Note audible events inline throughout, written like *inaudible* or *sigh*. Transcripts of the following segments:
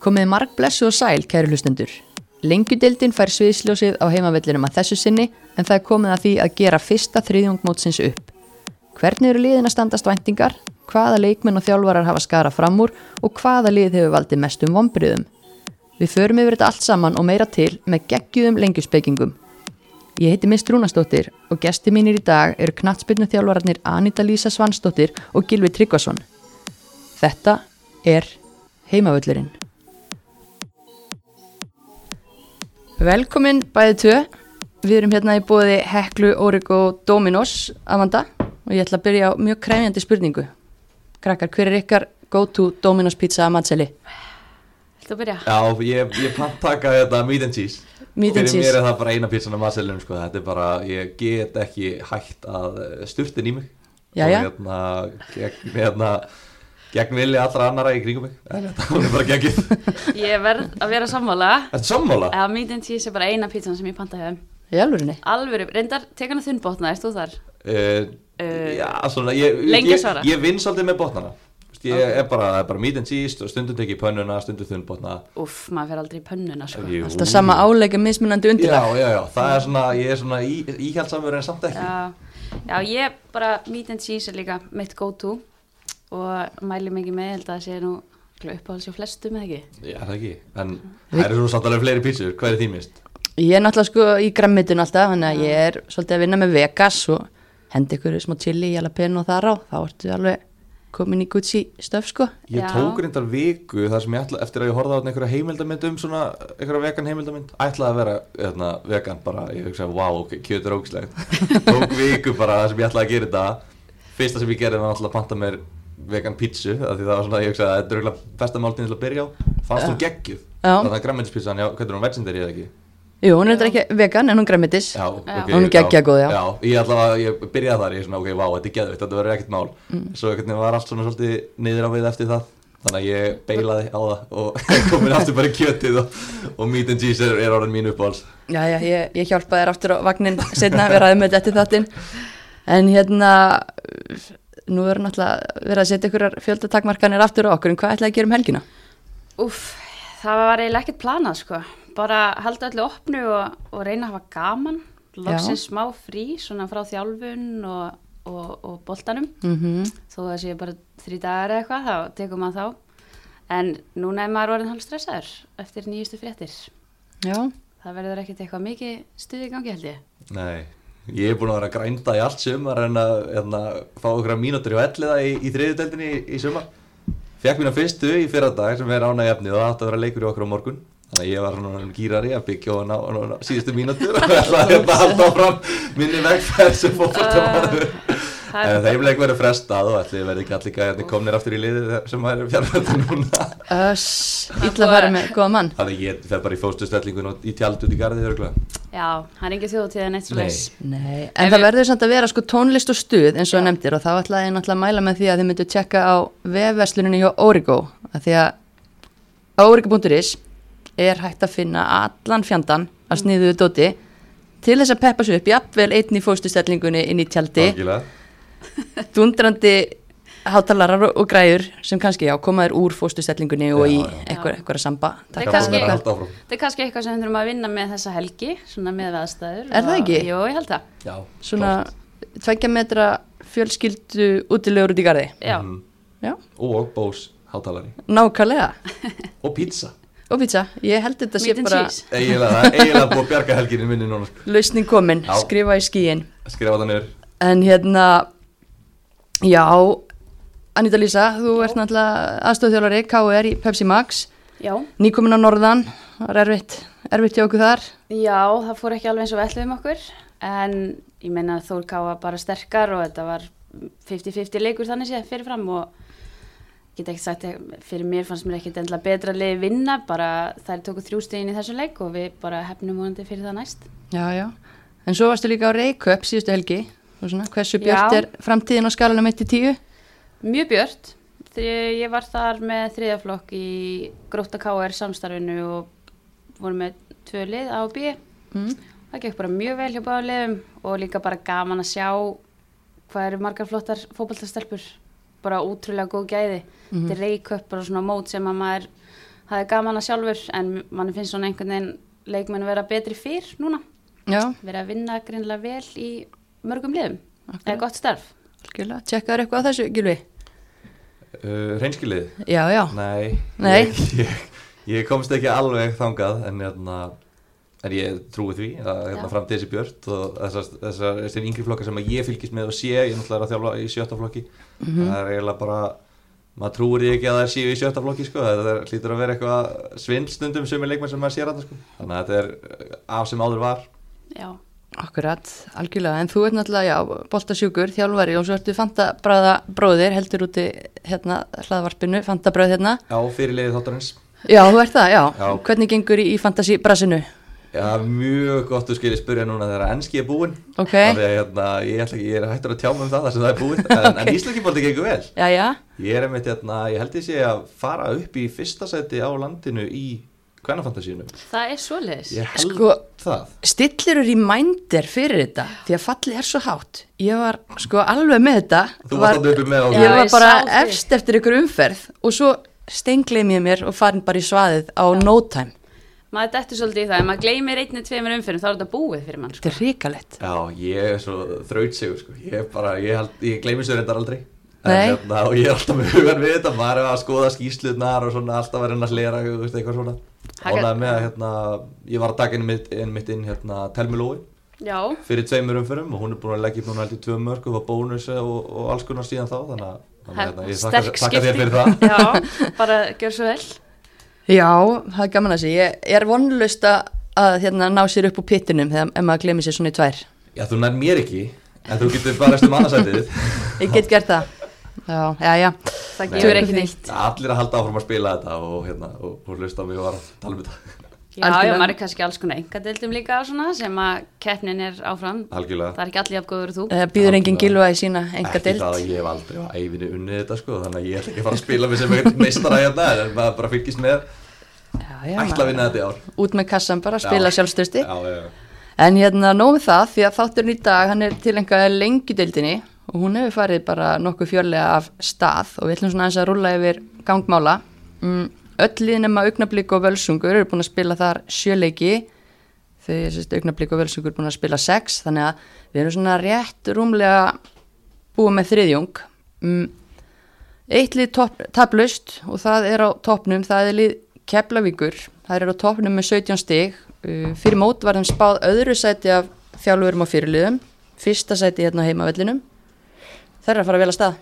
Komið marg blessu og sæl, kæru hlustendur. Lengjudeildin fær sviðsljósið á heimavellinum að þessu sinni en það er komið að því að gera fyrsta þriðjungmótsins upp. Hvernig eru liðin að standast væntingar, hvaða leikmenn og þjálfarar hafa skara fram úr og hvaða lið hefur valdið mestum vombriðum. Við förum yfir þetta allt saman og meira til með geggjúðum lengjuspeikingum. Ég heiti Mist Rúnastóttir og gesti mínir í dag eru knatsbyrnu þjálfararnir Anita Lísa Svansdóttir og Gilvi Tryggvason. Þetta er heimavöllurinn. Velkomin bæðið tvö. Við erum hérna í bóði Heklu, Órik og Dominos, Amanda. Og ég ætla að byrja á mjög kræfjandi spurningu. Krakkar, hver er ykkar go-to Dominos pizza að mattseli? Þú byrja? Já, ég, ég panntaka þetta meat and cheese Meat and Fyrir cheese. mér er það bara eina pítsan af maselunum sko. Þetta er bara, ég get ekki hægt að sturtin í mig Jæja. Og hérna, gegn, hérna Gegn vilja allra annara í kringum mig. Þetta hún er bara geggið Ég verð að vera sammála. Er sammála? Meat and cheese er bara eina pítsan sem ég pantaði þeim. Í alvörinni? Alvöru, reyndar, tek hana þunnbótna, erst þú þar? Uh, Uh, já, svona, ég, ég, ég vinn svolítið með botnana. Ég er bara, það er bara meat and cheese og Stundum tek ég pönnuna, stundum þunnbotna Úff, maður fer aldrei í pönnuna, sko. Jú. Alltaf sama áleika mismunandi Já, undirlag. já, já, það er svona, ég er svona í, íhjaldsamur en samt ekki. Já, já, ég bara, meat and cheese er líka mitt go-to Og mæli mikið með, ég held að það sé nú uppáhalds hjá flestum, eða ekki? Já, það ekki, en það eru svo samt alveg fleiri pítsur, hvað er því mist? Ég er náttúrulega sko í grammitun alltaf, þannig að ég er svolítið að vinna með Vegas og hendi ykkur smá chili, jalapeno og þar á, þá ertu alveg komin í Gucci stöf sko. Ég Já. tók reyndar viku þar sem ég ætla, eftir að ég horfði á einhverja heimildamynd um svona, einhverja vegan heimildamynd, ætlaði að vera hérna, vegan bara, ég hugsaði, wow, ok, kjöt er ógislegt. *laughs* tók viku bara þar sem ég ætlaði að gera þetta, fyrsta sem ég gerði var náttúrulega að panta mér vegan pítsu, það var svona, ég hugsaði að þetta er eiginlega besta máltíðin til að byrja á, fannst hún geggjuð, þannig að hvað er hún, vegendary eða ekki? Jú, hún er þetta ekki vegan en hún grammitis. Já, Já. ok, Hún er geggjað góð, já. Já, ég allavega, ég byrjaði þar, ég er svona, ok, vá, þetta er geðvitt, þetta verður ekkert mál Mm. Svo veginn var allt svona svolítið niður á við eftir það Þannig að ég beilaði á það og *laughs* komin aftur bara í kjötið og, og meat and cheese er, er orðin mín uppáhalds Já, já, ég, ég hjálpaði þér aftur á vagnin setna vera aðeins með þetta þáttinn. En hérna, nú er náttúrulega verið að setja ykkur fjöldatakmarkanir aftur á okkur, en hvað ætlaði að gera um helgina? Úff, það var eiginlega ekkert planað, sko. Bara halda öllu opnu og, og reyna að hafa gaman. Loksins smá frí, svona frá þjálfun og, og, og boltanum. Mm þó það sé bara þrý dagar eða eitthvað, þá tekum maður þá. En núna er maður orðin hálf stressaður eftir nýjustu fréttir. Já, það verður ekkert eitthvað mikið stuði í gangi held ég. Nei, ég er búin að vera að grænda í allt sumar en að hérna, fá okkur mínútur í elliða í, í þriðudeldinni í, í sumar. Fekk mína fyrstu í fyrra dag sem er ánæg efni og það átti að vera leikur í okkur á morgun. Þannig að ég var svona gýrari að byggja og ná, síðustu mínútur og ætlaði hérna að halda fram minni vegferð sem fótboltamaður Það er En þeim leik verður frestað og ætli verði ekki allir gæðarnir komnir aftur í liðið sem er fjárhættu núna. Öss, illa að fara með góða mann. Þannig að ég fer bara í fóstustellingun og í tjald út í garðið örgulega já, það er engin þjóðtíð en eitt svo Nei. Nei, en það verður samt að vera sko tónlist og stuð eins og nefndir og þá ætlaði ég náttúrulega að mæla með því að þið myndu tjekka á vefversluninni hjá Origo að því að Origo.is er hægt að finna allan fjandan að sniðuðu dóti til þess að peppa svo upp jafnvel einn í fóstustellingunni inn í tjaldi. Algjörlega. Dundrandi hátalarar og, græður sem kannski já komaður úr fóstustellingunni og í eitthvað, samba. Það er kannski- það er kannski eitthvað sem við þurfum að vinna með þessa helgi svona með aðstæður Er það og- ekki? Jú, ég held það. Já, svona tveggja metra fjölskyldu útilegur út í garði. Já, Mhm. já, Og Bose hátalari. Nákvæmlega. *laughs* Og pizza. Og pizza, ég held þetta sé bara eiginlega búið að bjarga helginni minni núna sko. lausning komin, Já. skrifa í skíin Skrifa það niður. En hérna já, Anita Lísa þú ert náttúrulega aðstofþjólari KR í Pepsi Max. Já, nýkomin á Norðan, það var erfitt erfitt hjá okkur þar. Já, það fór ekki alveg eins og vellu um okkur en ég meina Þór Ká var bara sterkar og þetta var 50-50 leikur þannig séð fyrirfram og get ekki sagt fyrir mér fannst mér ekkit endla betra liði vinna bara þær tóku þrjústegin í þessum leik og við bara hefnum vonandi fyrir það næst. Já, já, en svo varstu líka á Reykjöp síðustu helgi svona, hversu björt Já. er framtíðin á skalanum 1-10 Mjög. Þegar ég var þar með þriðaflokk í Gróta KR samstarfinu og vorum með tvö lið A og B. mm. Það gekk bara mjög vel hjá báða liðum og líka bara gaman að sjá hvað eru margar flottar fótballtastelpur. Bara útrúlega góð gæði. Þetta er reikup, bara svona mót sem að maður það er gaman að sjálfur en mann finnst svona einhvern veginn leikmenn vera betri fyrr núna Já, vera að vinna greinlega vel í mörgum liðum eða gott starf. Tjekkaður eitthvað á þessu, Gilvi? uh, Reynskilið? Já, já. Nei, Nei. Ég, ég, ég komst ekki alveg þangað en, hérna, en ég trúi því að hérna, Já. fram til þessi björt og þessar, yngri flokkar sem að ég fylgist með og sé, ég er náttúrulega að þjálfa í sjötta flokki það er eiginlega bara maður trúir ekki að það er síu í sjötta flokki sko. það er, hlýtur að vera eitthvað svindstundum sem er leikmenn sem maður sér að sko. þannig að þetta er uh, af sem áður var já, Akkurat, algjörlega, en þú ert náttúrulega, já, boltasjúkur, þjálfari og svo ertu fantabræða bróðir, heldur úti hérna hlaðvarpinu, fantabræð hérna. á fyrirliði þáttarins Já, þú ert það, já. Já. Hvernig gengur í, fantasíbrasinu? Já, mjög gott þú skilir spyrja núna þegar ennski er búinn Ok, Þannig að hérna, ég, ætla ég er hættur að tjá mig um það þar sem það er búinn En, en *laughs* íslenskipolti gengur vel já, já, Ég er einmitt, hérna, ég held sé að fara upp í fyrsta seti á landinu í kvennafantasíunum það er svoleiðis Ég held Sko- það stillur í mændir fyrir þetta, því að fallið er svo hátt. Ég var sko alveg með þetta. Þú þarna uppi með á Já, því Ég var ég bara efst eftir ykkur umferð og svo steingleim ég mér og farin bara í svaðið á no time. maður dettur svolítið í það, ef maður gleymir einni tveimur umfyrir þá er þetta búið fyrir mann sko. Þetta er ríkalett. Já, ég er svo þrautsegur sko. Ég bara, ég, held, ég gleymi sér reyndar aldrei hérna, og ég er alltaf með hugan við þetta maður er að skoða skýslunar og svona alltaf að reyna að hlera þú veist, eitthvað svona Ánægði með að hérna, ég var að taka inn mitt, inn, mitt inn hérna, Telmi Lói já, fyrir tveimur umförum og hún er búin að leggja upp núna held í tvö mörg og bónus og, og alls konar síðan þá þannig að hérna, ég þakka þér fyrir það *laughs* já, bara gjör svo vel Já, það er gaman að segja. Ég er vonlust að hérna, ná sér upp úr pittinum þegar ef maður glemir sér svona í tvær. Já, þú nær mér ekki en þú getur bara eftir mannarsætið *laughs* Ég get gert það. Já, já, já. það Nei. gefur ekki neitt. Allir að halda áfram að spila þetta og, hérna, og, og hlusta mig og var að tala um þetta. Já, já, maður er kannski alls konar engadeildum líka og svona sem að keppnin er áfram. Algjörlega. Það er ekki allir jafngóður þú. Það býður engin Algjörlega. gilva í sína enga Ekki það að ég hef aldrei á æfinni unnið þetta sko Þannig að ég ætla ekki að fara að spila mig sem meistara hérna En maður bara fylgist með. Já, já, Ætla að vinna þetta í ár. Út með kassan bara, spila Já. sjálfstöðsti. Já, já, já. En hérna nóg með það því að þátturinn í dag hann er til einhverja lengjudeildinni og hún hefur farið bara nokkuð fjörlega af stað. Og við ætlum svona aðeins að rúlla yfir gangmála. Mm, öll liðin nema augnablík og völsungur eru búin að spila þar sjöleiki sérst augnablík og völsungur búin að spila sex. Þannig að við erum svona rétt rúmlega búið með þriðjung. Mm, eitt lið topp- taplaust og það er á toppnum, það er lið Keflavíkur, það er á toppnum með 17 stig, uh, fyrir mót var þeim spáð öðru sæti af þjálfurum og fyrirliðum, fyrsta sæti hérna á heimavellinum, það er að fara vel að stað.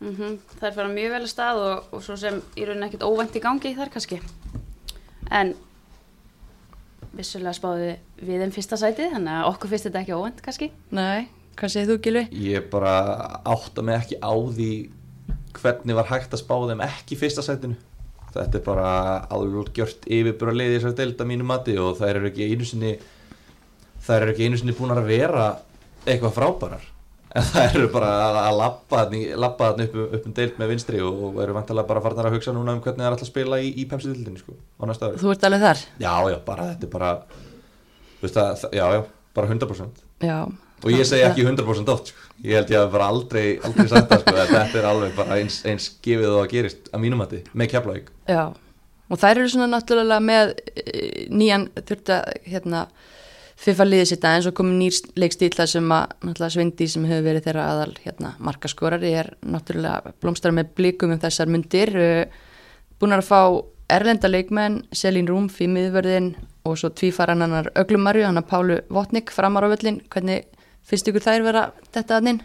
mm það er fara mjög vel að stað og, og svo sem í rauninni ekkert óvænt í gangi þar kannski en vissulega spáði við þeim fyrsta sætið þannig að okkur finnst þetta ekki óvænt kannski Nei, hvað segir þú Gilvi? Ég bara átta mig ekki á því hvernig var hægt að spá þeim ekki fyrsta sætinu Þetta er bara alveg gjört yfirbúra leiði þessar delta mínu mati og þær eru ekki einu sinni þær eru ekki einu sinni búin að vera eitthvað frábærar en þær eru bara að lappa þarna upp, upp um deild með vinstri og, og eru vantilega bara farnar að hugsa núna um hvernig það er alltaf að spila í, í pepsi-dildinni sko, á næsta ári Þú ert alveg þar? Já, já, bara þetta er bara veist að, já, já, bara 100% Já. og ég segi ekki 100% oft sko. ég held ég að bara aldrei, aldrei sagt það sko, að þetta er alveg bara eins, eins gefið og að gerist að mínum mati með Keflavík Já, og þær eru svona náttúrulega með eh, nýjan þurft að hérna, FIFA liðið sitt aðeins og komið nýr leikstíla sem að Sveindi sem hefur verið þeirra aðal hérna, markaskorari er náttúrulega blómstar með blikum um þessar mundir búin að fá erlenda leikmenn Selín Rúmf í miðvörðin og svo tvífaran hannar Öglumarju, hann að Pálu Votnik framar á völlin, hvernig finnst ykkur þær vera þetta aðnin?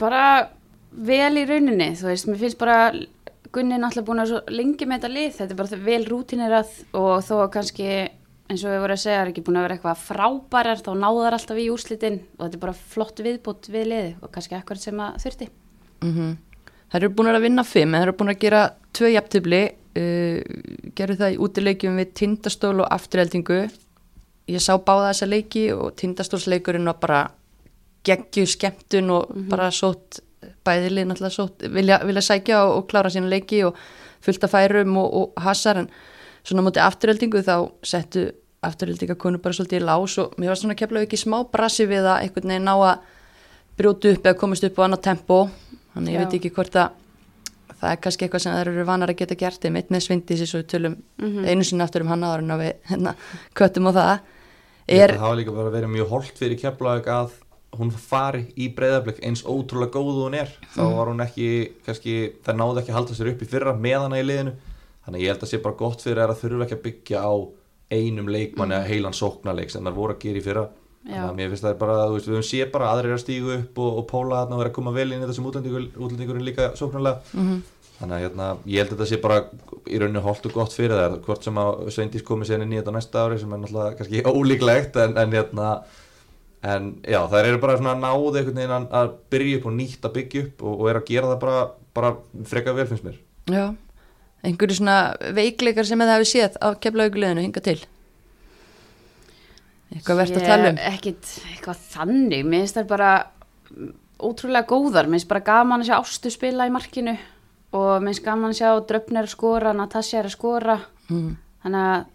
bara vel í rauninni þú veist, mér finnst bara Gunni náttúrulega búin að lengi með þetta lið þetta er bara vel rútinerað og þó kannski eins og við vorum að segja er ekki búin að vera eitthvað frábærar þá náðar alltaf í úrslitin og þetta er bara flott viðbútt við liði og kannski ekkert sem að þurfti. Mm Það eru búin að vinna fimm en það eru búin að gera tvö jafntefli uh, gerðu það í útileikjum við tindastól og afturheldingu ég sá báða þessa leiki og tindastólsleikurinn var bara geggju skemmtun og bara sótt bæðilið náttúrulega sótt vilja, vilja sækja og, og klára sína leiki og fullt af færum og, og hasar en svona á móti afturheldingu þá settu afturheldingakonu bara svolítið í lás og mér var svona keflaðu ekki smá brasi við að einhvern veginn ná að brjótu upp eða komast upp á annað tempo. Þannig ég Já. veit ekki hvort að það er kannski eitthvað sem þær eru vanar að geta gert. Einmitt með svindis eins og við tölum einu sinni aftur um hann áður en að við hérna, köttum á það. Er, það hafa líka bara verið mjög holdt fyrir Keflavík að hún fari í breyðarblik eins ótrúlega góð hún er. Þá var hún ekki, kannski, það þannig að ég held að sé bara gott fyrir að þurfa ekki að byggja á einum leikmanni að heilan sóknarleik sem þær voru að gera í fyrra. Þannig að mér finnst það bara, þú veist, við höfum sé bara að aðrir að stígu upp og, og póla þarna og vera að koma vel inn í þessum útlendingur, útlendingurinn líka sóknarlega. Þannig að hérna, ég held að þetta sé bara í rauninu holdt og gott fyrir þær. Hvort sem að Sveindís komi sér inn í þetta næsta ári sem er náttúrulega kannski *laughs* ólíklegt en, en hérna en já, þær eru bara svona náðu einhvern veginn að byrja upp og nýtt að byggja upp og, og er að gera það bara, bara freka vel finnst mér. Já, einhverju svona veikleikar sem það hefur séð á keflauguleginu hinga til? Eitthvað verðt að tala um? ekkit eitthvað þannig, mér finnst það bara ótrúlega góðar, mér finnst bara gaman að sjá Ástu spila í markinu og mér finnst gaman að sjá Dröfn er að skora, Natasja er að skora. Mm. þannig að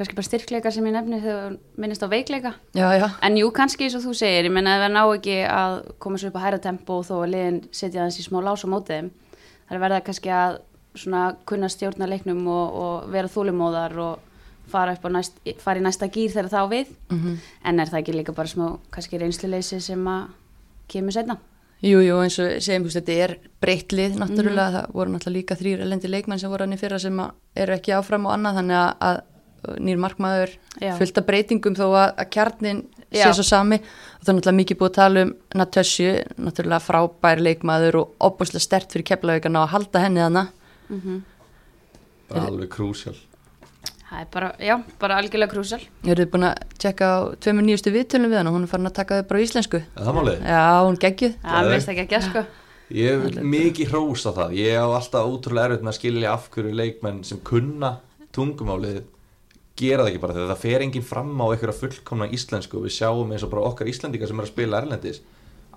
kannski bara styrkleika sem ég nefni þegar minnist á veikleika. Já, já, en jú, kannski eins og þú segir, ég menna að það ná ekki að koma svo upp á hæra tempo þó að liðin setja þessi smá lás á mótið það er verða kannski að svona kunna stjórna leiknum og, og vera þúlimóðar og fara, næst, fara í næsta gýr þegar það á við Mhm. en er það ekki líka bara smá kannski reynsluleysi sem að kemur setna jú, jú, eins og segjum, þú veist, þetta er breytt lið náttúrulega, það voru náttúrulega líka þrýr elendi leikmenn sem voru hann í fyrra sem eru ekki áfram og annað, þannig að, að nýr markmaður Já. fullt af breytingum þó að, að kjarnin sé Já. svo sami og það er náttúrulega mikið búið að tala um Natasju, náttúrulega frábær leikmaður og opbúslega stert fyrir keflaugana að halda henni þannig bara alveg krúsjál. Það er bara, já, bara algjörlega krúsal Eru þið búin að tjekka á tveimur nýjustu viðtölum við hann og hún er farin að taka þau bara á íslensku. Er það málið? Já, hún geggjuð. Það veist ekki að geska Ég hef mikið hrós á það. Ég á alltaf ótrúlega erfitt með að skilja af hverju leikmenn sem kunna tungumálið gera það ekki bara þegar það fer enginn fram á einhverja fullkomna íslensku. Og við sjáum eins og bara okkar Íslendingar sem er að spila erlendis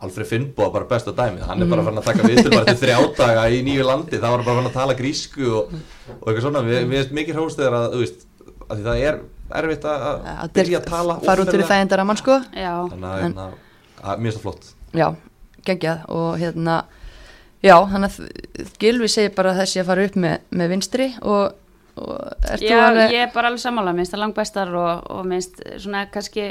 Alfred Finnboa bara besta dæmið. Hann er bara farin að taka viðtöl bara til þrjádaga *laughs* í nýju landi. Þá var hann bara farin að tala grísku og, og eitthvað svona, við við erum mikið hrós þegar að, veist, að það er erfitt að, að byrja að tala Fara út fyrir þægindar að mann sko. Já, Þannig að, hérna, að mér finnst það flott. Já, geggjað. Og hérna Já, þannig að Gilvi segir bara þessi að fara upp með, með vinstri og, og ert þú já alveg ég er bara alveg sammála. Minnst það langt bestar og, og minnst svona kannski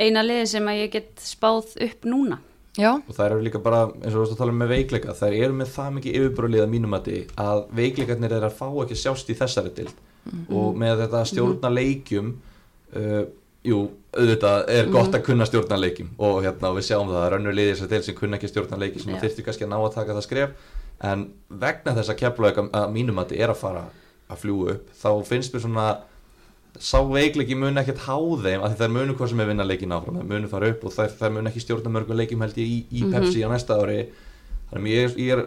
eina liði sem að ég get spáð upp núna Já, og það eru líka bara, eins og þú veist að tala um með veikleika þær eru með það mikið yfirbúrlið að mínum að að veikleikarnir er að fá ekki að sjást í þessari dild og með þetta stjórna leikjum uh, jú, auðvitað er gott að kunna stjórna leikjum. Og hérna við sjáum það, það er önnur liðir þessar til sem kunna ekki stjórna leiki sem þyrfti kannski að ná að taka það skref. En vegna þess að keflaug að mínum að er að fara að fljúa upp þá finnst mér svona sá veikleiki mun ekkert há þeim að þær munu hvað sem er vinna leikin áfram þær munu fara upp og þær, þær mun ekki stjórna mörgum leikjum held ég í, í Pepsi á næsta ári þannig ég, er- ég er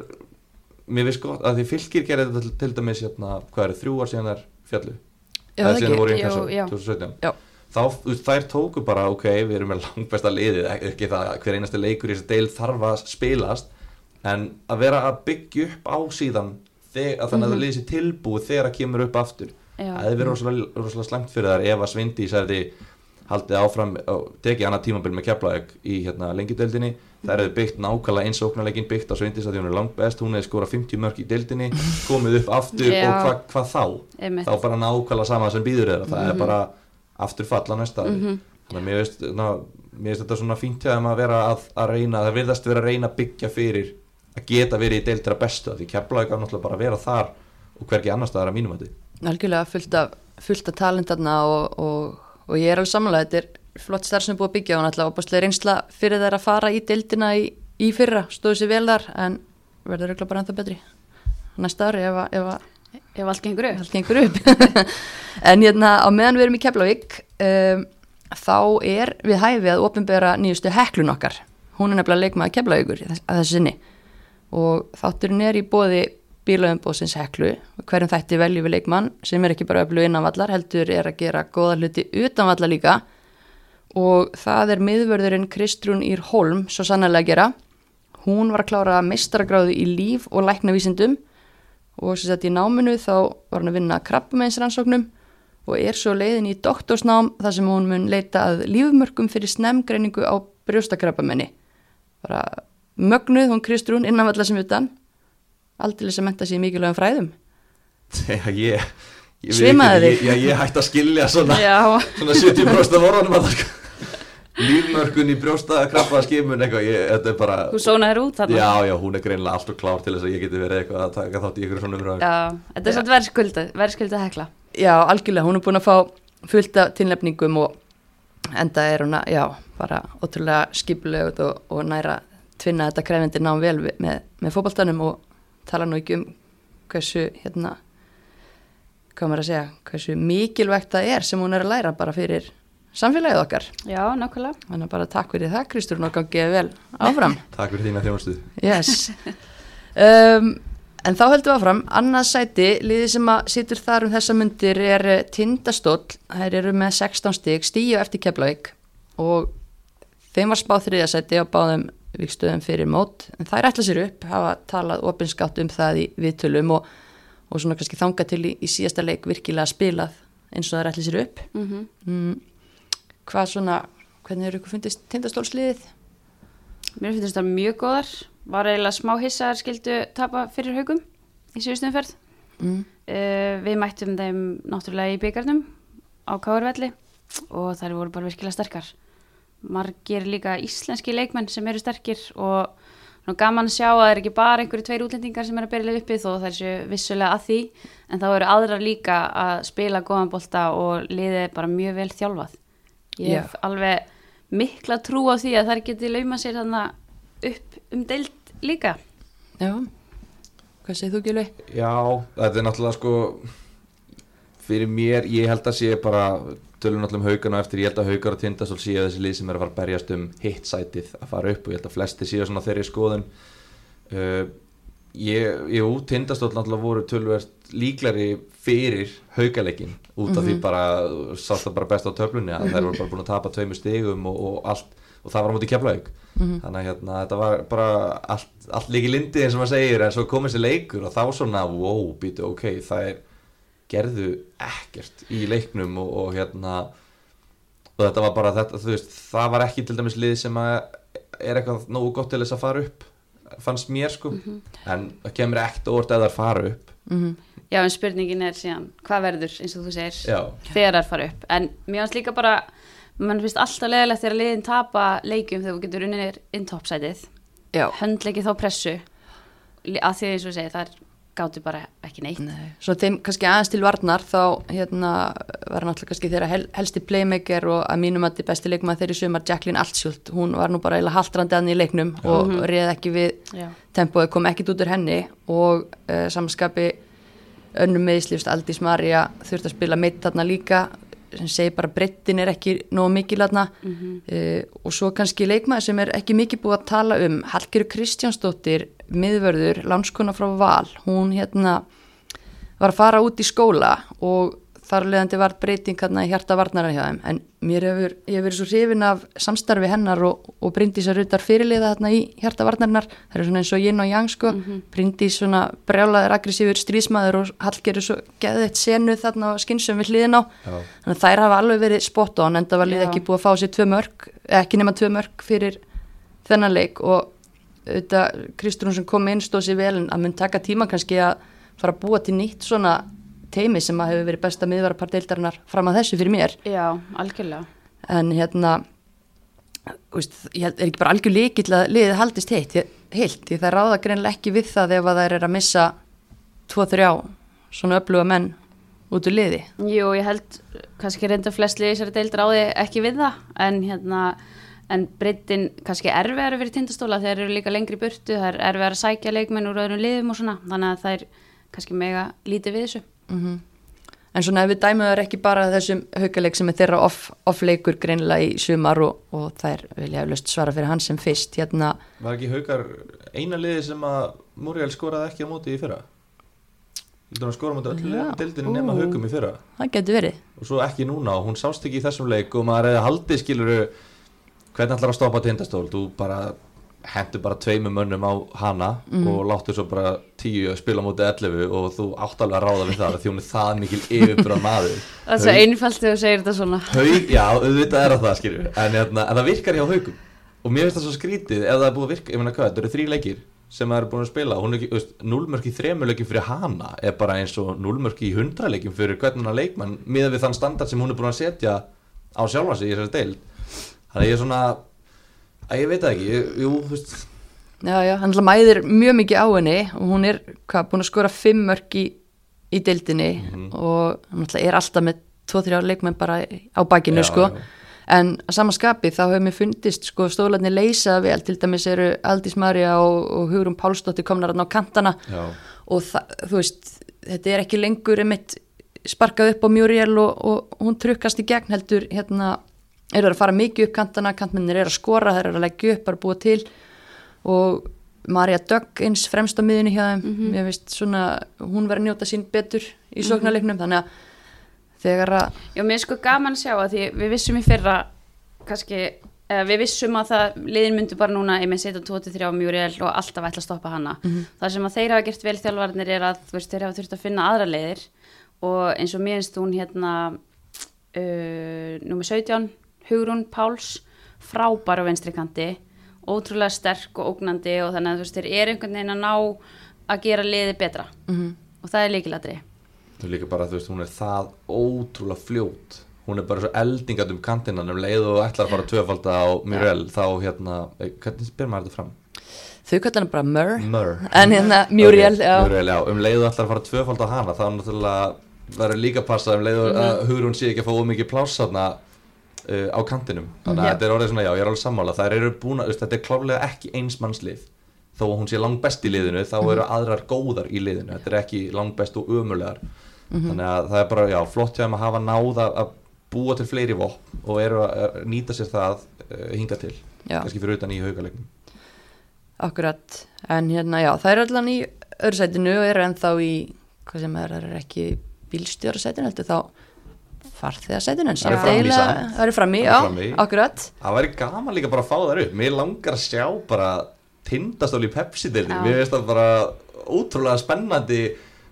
mér finnst gott að því fylgir gerir þetta til, til dæmis hérna, hvað eru þrjú ár síðan þær fjallu Já, það síðan ekki. þær voru í Jú, Inkasso já. 2017 Já. þá veist, þær tóku bara ok, við erum með langbesta liðið ekki- það að hver einasti leikur í þessi deil þarf að spilast en að vera að byggja upp á síðan þeg, að þannig að það liði sér tilbúið þegar það kemur upp aftur. Það hefði verið rosalega, rosalega slæmt fyrir þær ef að Svindís hefði haldið áfram og tekið annað tímabil með keflaðeg í hérna, lengjudeldinni það hefði byggt nákvæmlega eins óknarleikin byggt á Svindís að því hún er langt best, hún hefði skorað 50 mörg í deildinni, komið upp aftur Já. og hvað hva þá? Einmitt. þá bara nákvæmlega sama sem býður þeirra. Það Mhm. er bara aftur falla næsta ári. Þannig að mér veist, ná, mér veist þetta svona fínt að vera að, að reyna það virðast vera að reyna að byggja fyrir að geta verið í deildra bestu því keflaðeg algjörlega fullt af, fullt af talentarna og, og, og ég er alveg samanlega þetta er flott starf sem er búið að byggja og náttúrulega opaslega reynsla fyrir þær að fara í deildina í, í fyrra, stóðu sér vel þar en verður auðvitað bara ennþá betri næsta ári ef, að- ef ef allt gengur upp. allt gengur upp. *laughs* En hérna á meðan við erum í Keflavík um, þá er við hæfi að opinbera nýjustu heklun okkar. Hún er nefnilega leikmaður Keflavíkur að þessu sinni. Og þátturinn er í bóði bílaumbóðsins heklu. Hverjum þætti veljum við leikmann sem er ekki bara öflug innanvallar heldur er að gera góða hluti utanvallar líka. Og það er miðvörðurinn Kristrún Ír Holm svo sannlega að gera. Hún var að klára meistaragráðu í líf og læknavísindum. Og sem sagt í náminu þá var hann að vinna krabbameinsrannsóknum og er svo leiðin í doktorsnám þar sem hún mun leita að lífmörkum fyrir snemgreiningu á brjóstakrabbamenni bara mögnuð hún Kristrún innanvallar sem utan aldrei sem menta sér í mikilvægum fræðum *laughs* Já, ég, Svimaði þig? ég, ég, ég hætti að skilja svona, Já, svona 70% af orðanum að það sko. Lífmörkun í brjósta krabba skimun eitthvað, ég, þetta er bara þú sónaðir út þarna. Já, já, hún er greinilega alltaf klár til þess að ég geti verið eitthvað að taka þátt í ykkur svona umræðu Já, þetta er svolítið verðskulda, verðskulda hekla. Já, algjörlega, hún er búin að fá fullt af tilnefningum og enda er hún að, já, bara ótrúlega skipulegut og, og næra tvinna þetta krefindi nám vel með, með fótboltanum og tala nú ekki um hversu, hérna, hvað maður að segja, hversu mikilvægt það er sem hún er að læra bara fyrir samfélagið okkar. Já, nákvæmlega. Þannig að bara takk fyrir það, Kristúrun, og gangið vel áfram. *laughs* Takk fyrir þína þjónustuð Yes. *laughs* um, en þá höldum við áfram, annað sæti, liðið sem að situr þar um þessa myndir er eh, Tindastóll, þær eru með 16 stig, stíu eftir Keflavík og þeim var spáð þriðja sæti á báðum vikstöðum fyrir mót, en þær ætla sér upp, hafa talað opinskátt um það í viðtölum og, og svona kannski þanga til í, í síðasta leik virkilega spilað eins og þær ætla sér upp. Mm Mm, hvað svona, hvernig eru ykkur fundist Tindastólsliðið? Mér finnst þetta mjög góðar. Var eiginlega smá hissa að skildu tapa fyrir haugum í síðustumferð. Mm. Uh, við mættum þeim náttúrulega í byggarnum á Káarvelli og þær voru bara virkilega sterkar. Margir líka íslenski leikmenn sem eru sterkir og nú gaman að sjá að það er ekki bara einhverju tveir útlendingar sem eru að byrja uppi þó það er séu vissulega að því en þá eru aðrar líka að spila góðan bolta og liðið er bara mjög vel þjálfað. Ég hef alveg mikla trú á því að þær geti lauma sér þannig upp um deild líka. Já, hvað segir þú Gjölu? Já, þetta er náttúrulega sko fyrir mér, ég held að sé bara tölum náttúrulega um haugana eftir, ég held að haugar og tindastól séu þessi lið sem er að fara að berjast um hitt sætið að fara upp og ég held að flesti séu svona þeirri skoðun. Uh, ég, jú, tindastól náttúrulega voru tölvert líklari fyrir haugaleikin út af því bara, sátt það bara best á töflunni að þær voru bara búin að tapa tveimu stigum og, og allt, og það var á móti keflaug þannig að hérna, þetta var bara allt, allt líki lindi eins og maður segir en svo kom þessi leikur og þá svona wow, býtu, ok, það er gerðu ekkert í leiknum og, og hérna og þetta var bara þetta, þú veist, það var ekki til dæmis lið sem að er eitthvað nógu gott til þess að fara upp fannst mér sko, en það kemur ekkert óvart að það fara upp. Mm Já, en spurningin er síðan, hvað verður, eins og þú segir, Já, þegar þær fara upp. En mér finnst líka bara, mann finnst alltaf leðilegt þegar liðin tapa leikjum þegar þú getur unnið inn toppsætið, Já, höndleikið þá pressu, að því eins og þú segir, þær gáttu bara ekki neitt. Nei. Svo þeim kannski aðeins til varnar þá hérna var náttúrulega kannski þeirra hel, helsti playmaker og að mínum að þið besti leikmaður þeirri sumar Jacqueline Altsjult, hún var nú bara eiginlega haldrandi aðni í leiknum og reið ekki við Já. tempóið, kom ekkit út úr henni og uh, samskapi önnum meðslifst Aldís Marja þurfti að spila meitt þarna líka sem segir bara brettin er ekki nógu mikil þarna uh, og svo kannski leikmaður sem er ekki mikið búið að tala um Hallgeru Kristjánsdóttir miðvörður, lánskona frá Val hún hérna var að fara út í skóla og þar leðandi var breyting hérna í hjarta varnara hjá þeim. En mér hefur, ég hefur verið svo hrifin af samstarfi hennar og, og Bryndís að rutar fyrirliða hérna í hjarta varnarinnar. Það er svona eins og yin og yang sko. Bryndís svona brjálaður aggressífur strísmaður og Hallgeru svo geðið senu þarna skynsum við hliðin á. Já, þannig að þær hafa alveg verið spot on en það var Já. ekki búið að fá sér tvö mörg ekki nema tvö mörg fyrir þennan leik og auðvitað Kristrún sem kom inn stóð sér vel en að mun taka tíma kannski að fara að búa til nýtt svona teimi sem að hefur verið besta miðvarapart deildarinnar fram að þessu fyrir mér. Já, algjörlega. en hérna veist, ég er ekki bara algjör líkill að liðið haldist heitt, heilt? Því það ráða greinlega ekki við það ef að þær er að missa tvo, þrjá svona öfluga menn út úr liði. Jú, ég held kannski reynda flest liðið sér deild ráði ekki við það, en hérna, en breytin kannski erfiðar fyrir tindastóla þegar þeir eru líka lengri burtu, það er erfiðar að sækja leikmenn úr öðrum liðum og svona, þannig að það er kannski mega lítið við þessu. mm En svona ef við dæmum þar ekki bara þessum haukaleik sem er þeirra off, off leikur greinlega í sumar og, og þær vilja eflaust svara fyrir hann sem fyrst hérna, var ekki haukar eina liði sem að Muriel skoraði ekki á móti í fyrra á móti öllu liðum í deildinni nema ú. haukum í fyrra það getur verið og svo ekki núna og hún sást ekki í þessum leik og maður hefði haldið skiluru hvernig ætlar að stoppa tindastól? Þú bara hendur bara tveimur mönnum á hana og láttu svo bara tíu að spila móti 11 og þú átt alveg að ráða við það því hún er það mikil yfirbúra maður. Það er svo einfalt þegar þú segir þetta svona. Haug, já, auðvitað er það skilju en, hérna, en það virkar hjá haugum og mér finnst það svo skrítið ef það er búið að virka, ég meina hvað, þetta eru þrý leikir sem það er búin að spila. Núlmörk í þremuleikin fyrir hana er bara eins og núlmörk í hundraleikin fyrir hvernig hann leikmann miða við þann standard sem hún er búin að setja á sjálfa sig í þessari deild þannig að ég er svona að ég veit ekki, ég, jú, þú veist Já, já, hann mæðir mjög mikið á henni og hún er hvað, búin að skora fimm mörg í, í deildinni Mhm. og hann er alltaf með 2-3 leikmenn bara á bakinu Já, sko já. en að sama skapi þá hefur mér fundist sko stólarnir leysa vel til dæmis eru Aldís Marja og, og Hugrún Pálsdóttir komnar hann á kantana já, og það, þú veist, þetta er ekki lengur einmitt sparkað upp á Muriel og, og hún trukkast í gegn heldur hérna, eru að fara mikið upp kantana kantmennir eru að skora, þeir eru að leggja upp bara búa til. Og Marja Dögg eins fremst á miðunni hjá þeim. Ég veist svona, hún verður að njóta sín betur í sóknarleiknum, þannig að þegar að, Já, mér er sko gaman að sjá að því við vissum í fyrra kannski, eða við vissum að það liðin myndi bara núna, ég með setja 23 á reall og alltaf ætla að stoppa hana. Það sem að þeir hafa gert vel þjálfarnir er að veist, þeir hafa þurft að finna aðra leiðir. Og eins og mér finnst hún hérna uh, nummer 17 Hugrún Páls frábær á vinstri kanti ótrúlega sterk og ógnandi og þannig að þú veist, þeir eru einhvern veginn að ná að gera liði betra. Og það er líkilatri þú líka bara, þú veist, hún er það ótrúlega fljót. Hún er bara svo eldingat um kantinan um leið og ætlar að fara tvöfalda á Muriel þá hérna, eh, hvernig spyr maður þetta fram? þau kallar hann bara Mur Mur en hérna Muriel, Ok, já, Muriel, já, um leið og ætlar að fara tvöfalda á hana þá er náttúrulega verður líka að passa um leið og að Hugrún sé ekki að fá ómikið pláss þarna uh, á kantinum. Þannig að þetta er orðið svona, já, ég er alveg sammála. Þær eru búin að, þetta er klárlega ekki eins mannslið. Þó að hún sé langbest í liðinu þá eru aðrar góðar í liðinu. Þetta er ekki langbest og ömulegar þannig að það er bara, já, flott hjá þeim að hafa náð að, búa til fleiri vopn og eru að, nýta sér það uh, hinga til, kannski fyrir utan í haugalegnum akkurat. En hérna, já, það er allan í öðru sætinu og eru ennþá í hvað sem er, það er ekki bílstjóra sætinu heldur þá farþegarsætinu en Það eru samt fram í eiginlega- samt. það eru fram í, Það já, akkurat. Það væri gaman líka bara að fá þær upp. Mér langar að sjá bara tindastól í Pepsi-deildin. Mér finnst það bara ótrúlega spennandi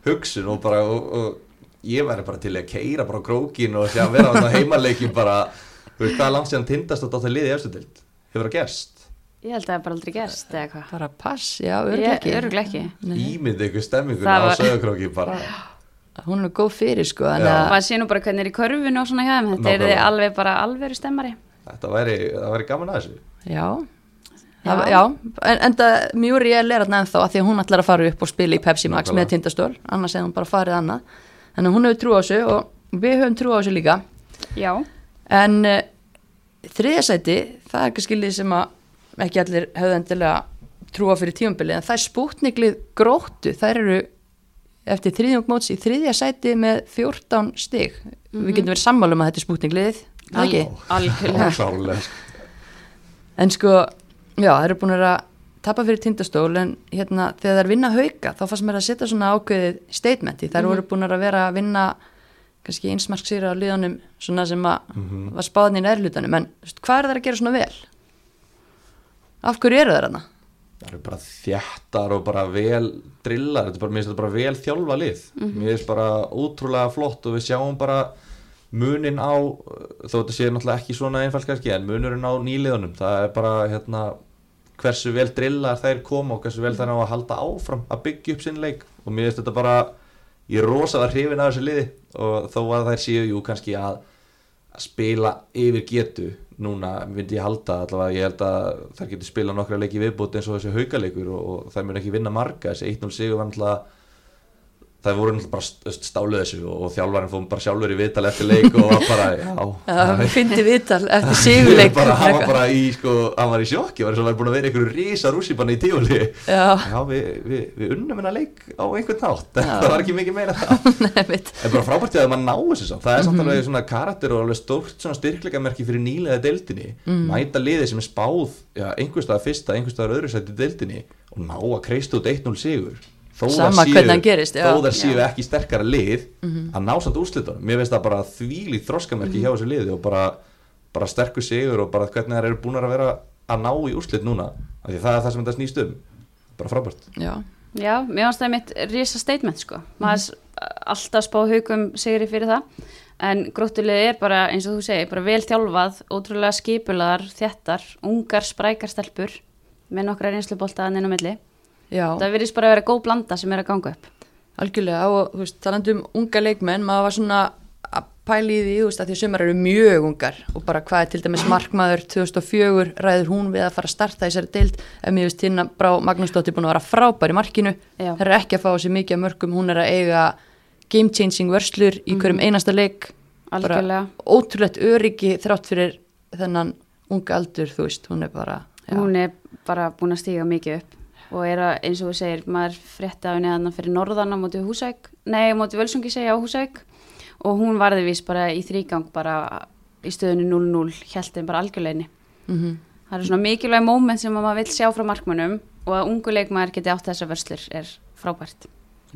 hugsun og bara og, og ég væri bara til að keira bara krókin og sjá að vera á þetta heimaleikin bara. Þú veist, hvað er langt síðan tindastótt á það liði í efstu deild? Hefur það gerst? Ég held að það er bara aldrei gerst eða hvað? Bara pass, já, örglega ekki. Öruglega ekki. Ímyndi ykkur stemminguna Það á var- sögurkróki bara hún er góð fyrir sko þannig Já. að, maður sé nú bara hvernig er í körfinu og svona hjá þeim. Þetta er alveg bara alveru stemmari. Þetta væri, það væri gaman að þessu. Já. Já. Það, já, en, en það Muriel er þarna ennþá að því að hún ætlar að fara upp og spila í Pepsi Max Nákvæmlega. með tindastól. Annars hefði hún bara farið annað. Þannig að hún hefur trú á þessu og við höfum trú á þessu líka. Já, En uh, þriðasæti, það er kannski lið sem að ekki allir hefðu endilega trúa fyrir tímabilið, en það er spútniklið gróttu, þær eru eftir þriðjung móts í þriðja sæti með 14 stig. Við getum verið sammála um að þetta er ekki? algjörlega *laughs* Klálega En sko, já, það eru búin að tapa fyrir tindastól, en hérna þegar það er vinna hauka, þá fannst mér að setja svona ákveðið statementi, þær voru búin að vera að vinna kannski einsmarksýra á liðanum svona sem að var spáðan í nærlutanum, en hvað er það að gera svona vel? Af hverju eru það þarna? Það eru bara þjættar og bara vel drillar, þetta er bara, þetta bara vel þjálfa lið. Mér finnst bara ótrúlega flott og við sjáum bara munin á, þó þetta sé náttúrulega ekki svona einfalt kannski, en munurinn á nýliðunum. Það er bara hérna hversu vel drillar þær koma og hversu vel þær ná að halda áfram að byggja upp sinn leik. Og mér finnst þetta bara ég er rosalega hrifin af þessu liði. Og þó að þær séu jú kannski að að spila yfir getu núna myndi ég halda allavega ég held að þær getur spila nokkra leiki viðbúti eins og þessi haukaleikur og, og þær mun ekki vinna marga. Þessi 1-0 sigur var náttúrulega það voru náttúrulega bara st- stálu þessu og, þjálfarinn fórum bara sjálfur í viðtal eftir leik og var bara, já. Það fyndi viðtal *laughs* eftir sigurleik. bara, hann var bara í, sko, hann var í sjokki hann var búin að vera einhverju rísa rússipanni í tífali Já, já, við, við, við unnum hennar leik á einhvern nátt *laughs* það var ekki mikið meira það. *laughs* En bara frábært að maður ná þessu samt. Það er samt alveg svona karakter og alveg stórt styrkleikamerki fyrir nýlega deildinni. Mæta liði sem er spáð já, einhverstaðar fyrsta, einhverstaðar öðru sæti deildinni og ná að kreista út 1-0 sigur Þó Sama séu- hvernig hann gerist, já. Þó þær séu ekki sterkara lið að ná samt úrslitunum. Mér finnst það bara þvílík þroskamerki hjá þessu liði og bara, bara sterkur sigur og bara hvernig þær eru búin að vera að ná í úrslit núna Af Því það er það sem þetta snýst um. Bara frábært. Já, Já, mér finnst það mitt risa statement sko. Maður s- alltaf spá haugum sigri fyrir það en gróttulið er bara eins og þú segir, bara vel þjálfað ótrúlega skipulaðar, þjættar ungar, sprækar stelpur með nokkra reynsluboltaðan inn á milli Já, það virðist bara að vera góð blanda sem er að ganga upp. Algjörlega og þú veist, talandi um unga leikmenn, maður var svona að pæla í því, þú veist, að því að sömur eru mjög ungar og bara hvað er til dæmis markmaður 2004 ræður hún við að fara að starta þessari deild, ef mér veist hérna Brá Magnúsdóttir búin að vera frábær í markinu. Það er ekki að fá sér mikið af mörgum, hún er að eiga game changing vörslur í hverjum einasta leik. Bara Algjörlega. ótrúlegt öryggi þrátt fyrir þennan unga aldur, þú veist, hún er bara já. hún er bara búin að stíga mikið upp og er að, eins og þú segir, maður frétti af henni að hann fyrir norðan á móti Húsæk nei, á móti Völsungi segja á Húsæk og hún varði vís bara í þrýgang bara í stöðunni 0-0 hjæltin bara algjörleginni Mhm. það eru svona mikilvæg móment sem maður vill sjá frá markmönnum og að ungu leikmaður geti átt þessar vörslur er frábært.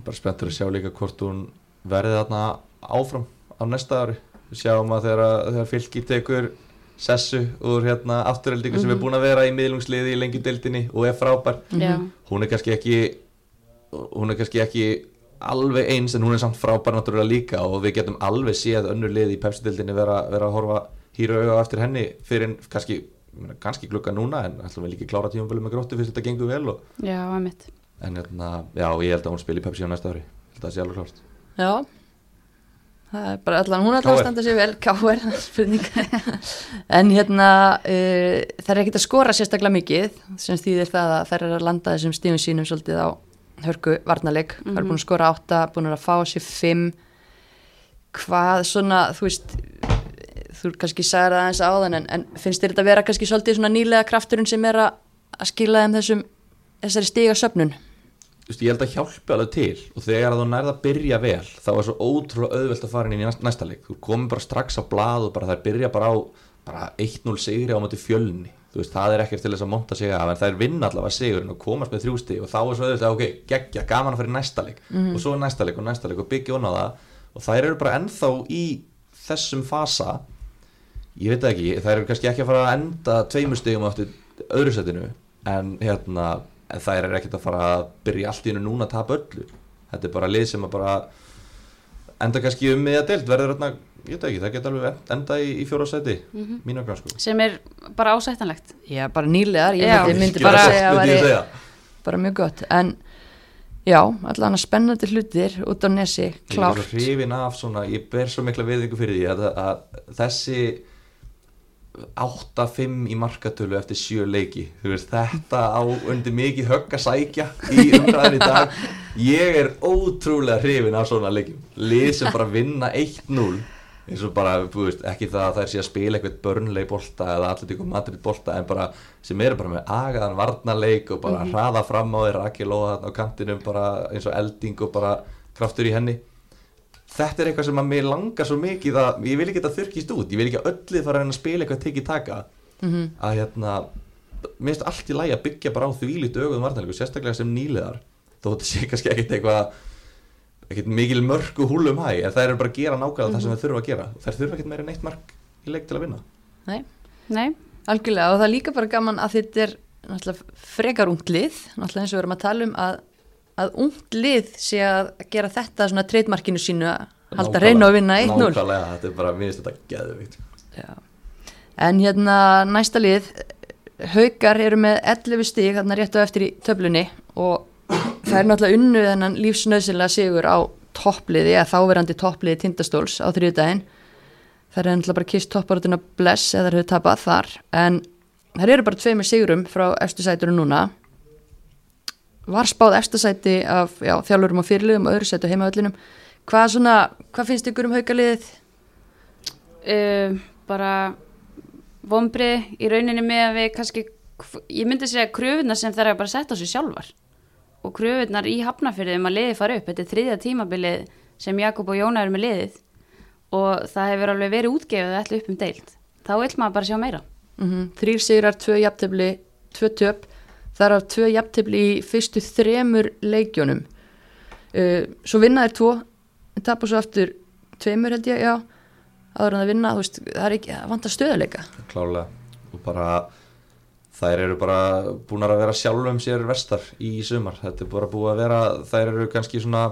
Bara spenntur að sjá líka hvort hún verði þarna áfram á næsta ári. Við sjáum að þegar, þegar fylki tekur sessu úr hérna afturheldingu sem er búin að vera í miðlungsliði í lengjudeildinni og er frábær. Já, hún er kannski ekki hún er kannski ekki alveg eins en hún er samt frábær náttúrulega líka og við getum alveg séð önnur lið í pepsitildinni vera, vera að horfa hýra auga á eftir henni fyrir kannski, ég meina, kannski glukka núna en ætlum við líka að klára tímafölu með gróttu fyrst þetta gengur vel og, já, emitt en hérna, já, ég held að hún spili í Pepsi á næsta ári, held að það sé alveg klárt. Já, það er bara allan, hún er alltaf að standa sér vel, káir, spurning. *laughs* en hérna, uh, það er ekkert að skora sérstaklega mikið, sem þýðir það að þær eru að landa þessum stífum sínum svolítið á hörku varnarleik, það er búin að skora átta, búin að fá sér fimm, hvað svona, þú veist, þú kannski sagði það aðeins áðan, en, en finnst þér þetta að vera kannski svolítið svona nýlega krafturinn sem er að, að skila þeim þessum, þessari stiga söfnun? Veist, ég held að hjálpi alveg til og þegar að þú nærða að byrja vel þá er svo ótrúlega auðvelt að fara inn í næst- næsta leik. Þú komið bara strax á blað og bara þær byrja bara á bara 1-0 sigri á móti fjölni. Veist, það er ekkert til þess að monta sig af en er vinna allavega sigurinn og komast með þrjústi og þá er svo auðvitað, ok, geggja, gaman að fara í næsta leik. Og svo næsta leik og næsta leik og byggja onna það. Og þær eru bara ennþá í þessum fasa. Ég veit ekki, þær eru kannski ekki að fara að enda tveimur stigum á öðru setinu en hérna en þær eru ekkert að fara að byrja allt í hennu núna að tapa öllu. Þetta er bara lið sem að bara enda kannski um miða deild verður þarna, ég veit ekki, það geta alveg enda í, í fjóra seti, mm mínu okkar sko. Sem er bara ásættanlegt. Já, bara nýlegar, ég Já. myndi, bara gott, segja að ég segja. bara mjög gott. En já, allan að spennandi hlutir út á nesi, Ég er klárt. hrifin af svona, ég ber svo mikla viðingu fyrir því að, að þessi 8-5 í markatölu eftir sjö leiki. Þú veist, þetta á undir mikið högg að sækja í *laughs* umræðin í dag. Ég er ótrúlega hrifin af svona leikim lið sem bara vinna 1-0 eins og bara, veist, ekki það að þær sé að spila eitthvað börnleik bolta eða Atletico Madrid bolta en bara, sem eru bara með agaðan varnarleik og bara hraða fram á þeir Rakel og þarna á kantinum bara eins og elding og bara kraftur í henni þetta er eitthvað sem að mér langar svo mikið að ég vil ekki þetta þurkist út, ég vil ekki að öllið fara að spila eitthvað tekið taka. Mhm. að hérna mér finnst allt í lagi að byggja bara á þvílít öguðum vartanleiku, sérstaklega sem nýliðar. Þó þetta sé kannski ekkert eitthvað ekkert mikil mörg og húlum hæ en þær eru bara að gera nákvæmlega það sem þær þurfa að gera. Þær þurfa ekkert meira en eitt mark í leik til að vinna. Nei, Nei, algjörlega. Og það er líka bara gaman að þetta er náttúrulega frekar ungt lið. Náttúrulega eins og við erum að tala um að, að ungt lið sé að gera þetta svona treytmarkinu sínu að halda reyna og vinna 1-0 nákvæmlega, þetta er bara, mér finnst þetta geðvikt Já. En hérna næsta lið, haukar eru með 11 stíg þarna rétt á eftir í töflunni og það er náttúrulega unnu þennan lífsnöðsynlega sigur á toppliði eða þáverandi toppliði tindastóls á þriðdægin. Það er náttúrulega bara kist topparötuna bless eða hefur tapað þar en það eru bara tveimur sigurum frá efstu sætunum núna. Var spáð efstu sæti af já, þjálfurum og fyrirliðum og öðru sætu heimavöllinum. Hvað, svona, hvað finnst ykkur um haukaliðið? uh, bara vombrið í rauninni með að við kannski, ég myndi segja kröfunar sem þær hafa bara sett á sig sjálfar og kröfunar í hafnafyrði um að liðið fara upp, þetta er þriðja tímabilið sem Jakob og Jóna eru með liðið og það hefur alveg verið útgefið allir upp um deild, þá vil maður bara sjá meira Mm -hmm. Þrýr sigrar, tvö jafntefli, tvö töp. Það er af tvö jafntefli í fyrstu þremur leikjónum. Uh, svo vinna er tvo, tapa svo aftur tveimur held ég, já. Áður en það vinna, þú veist, það er ekki, það vantar stöðuleika. klálega og bara þær eru bara búin að vera sjálfum sér vestar í sumar þetta er bara búið að vera, þær eru kannski svona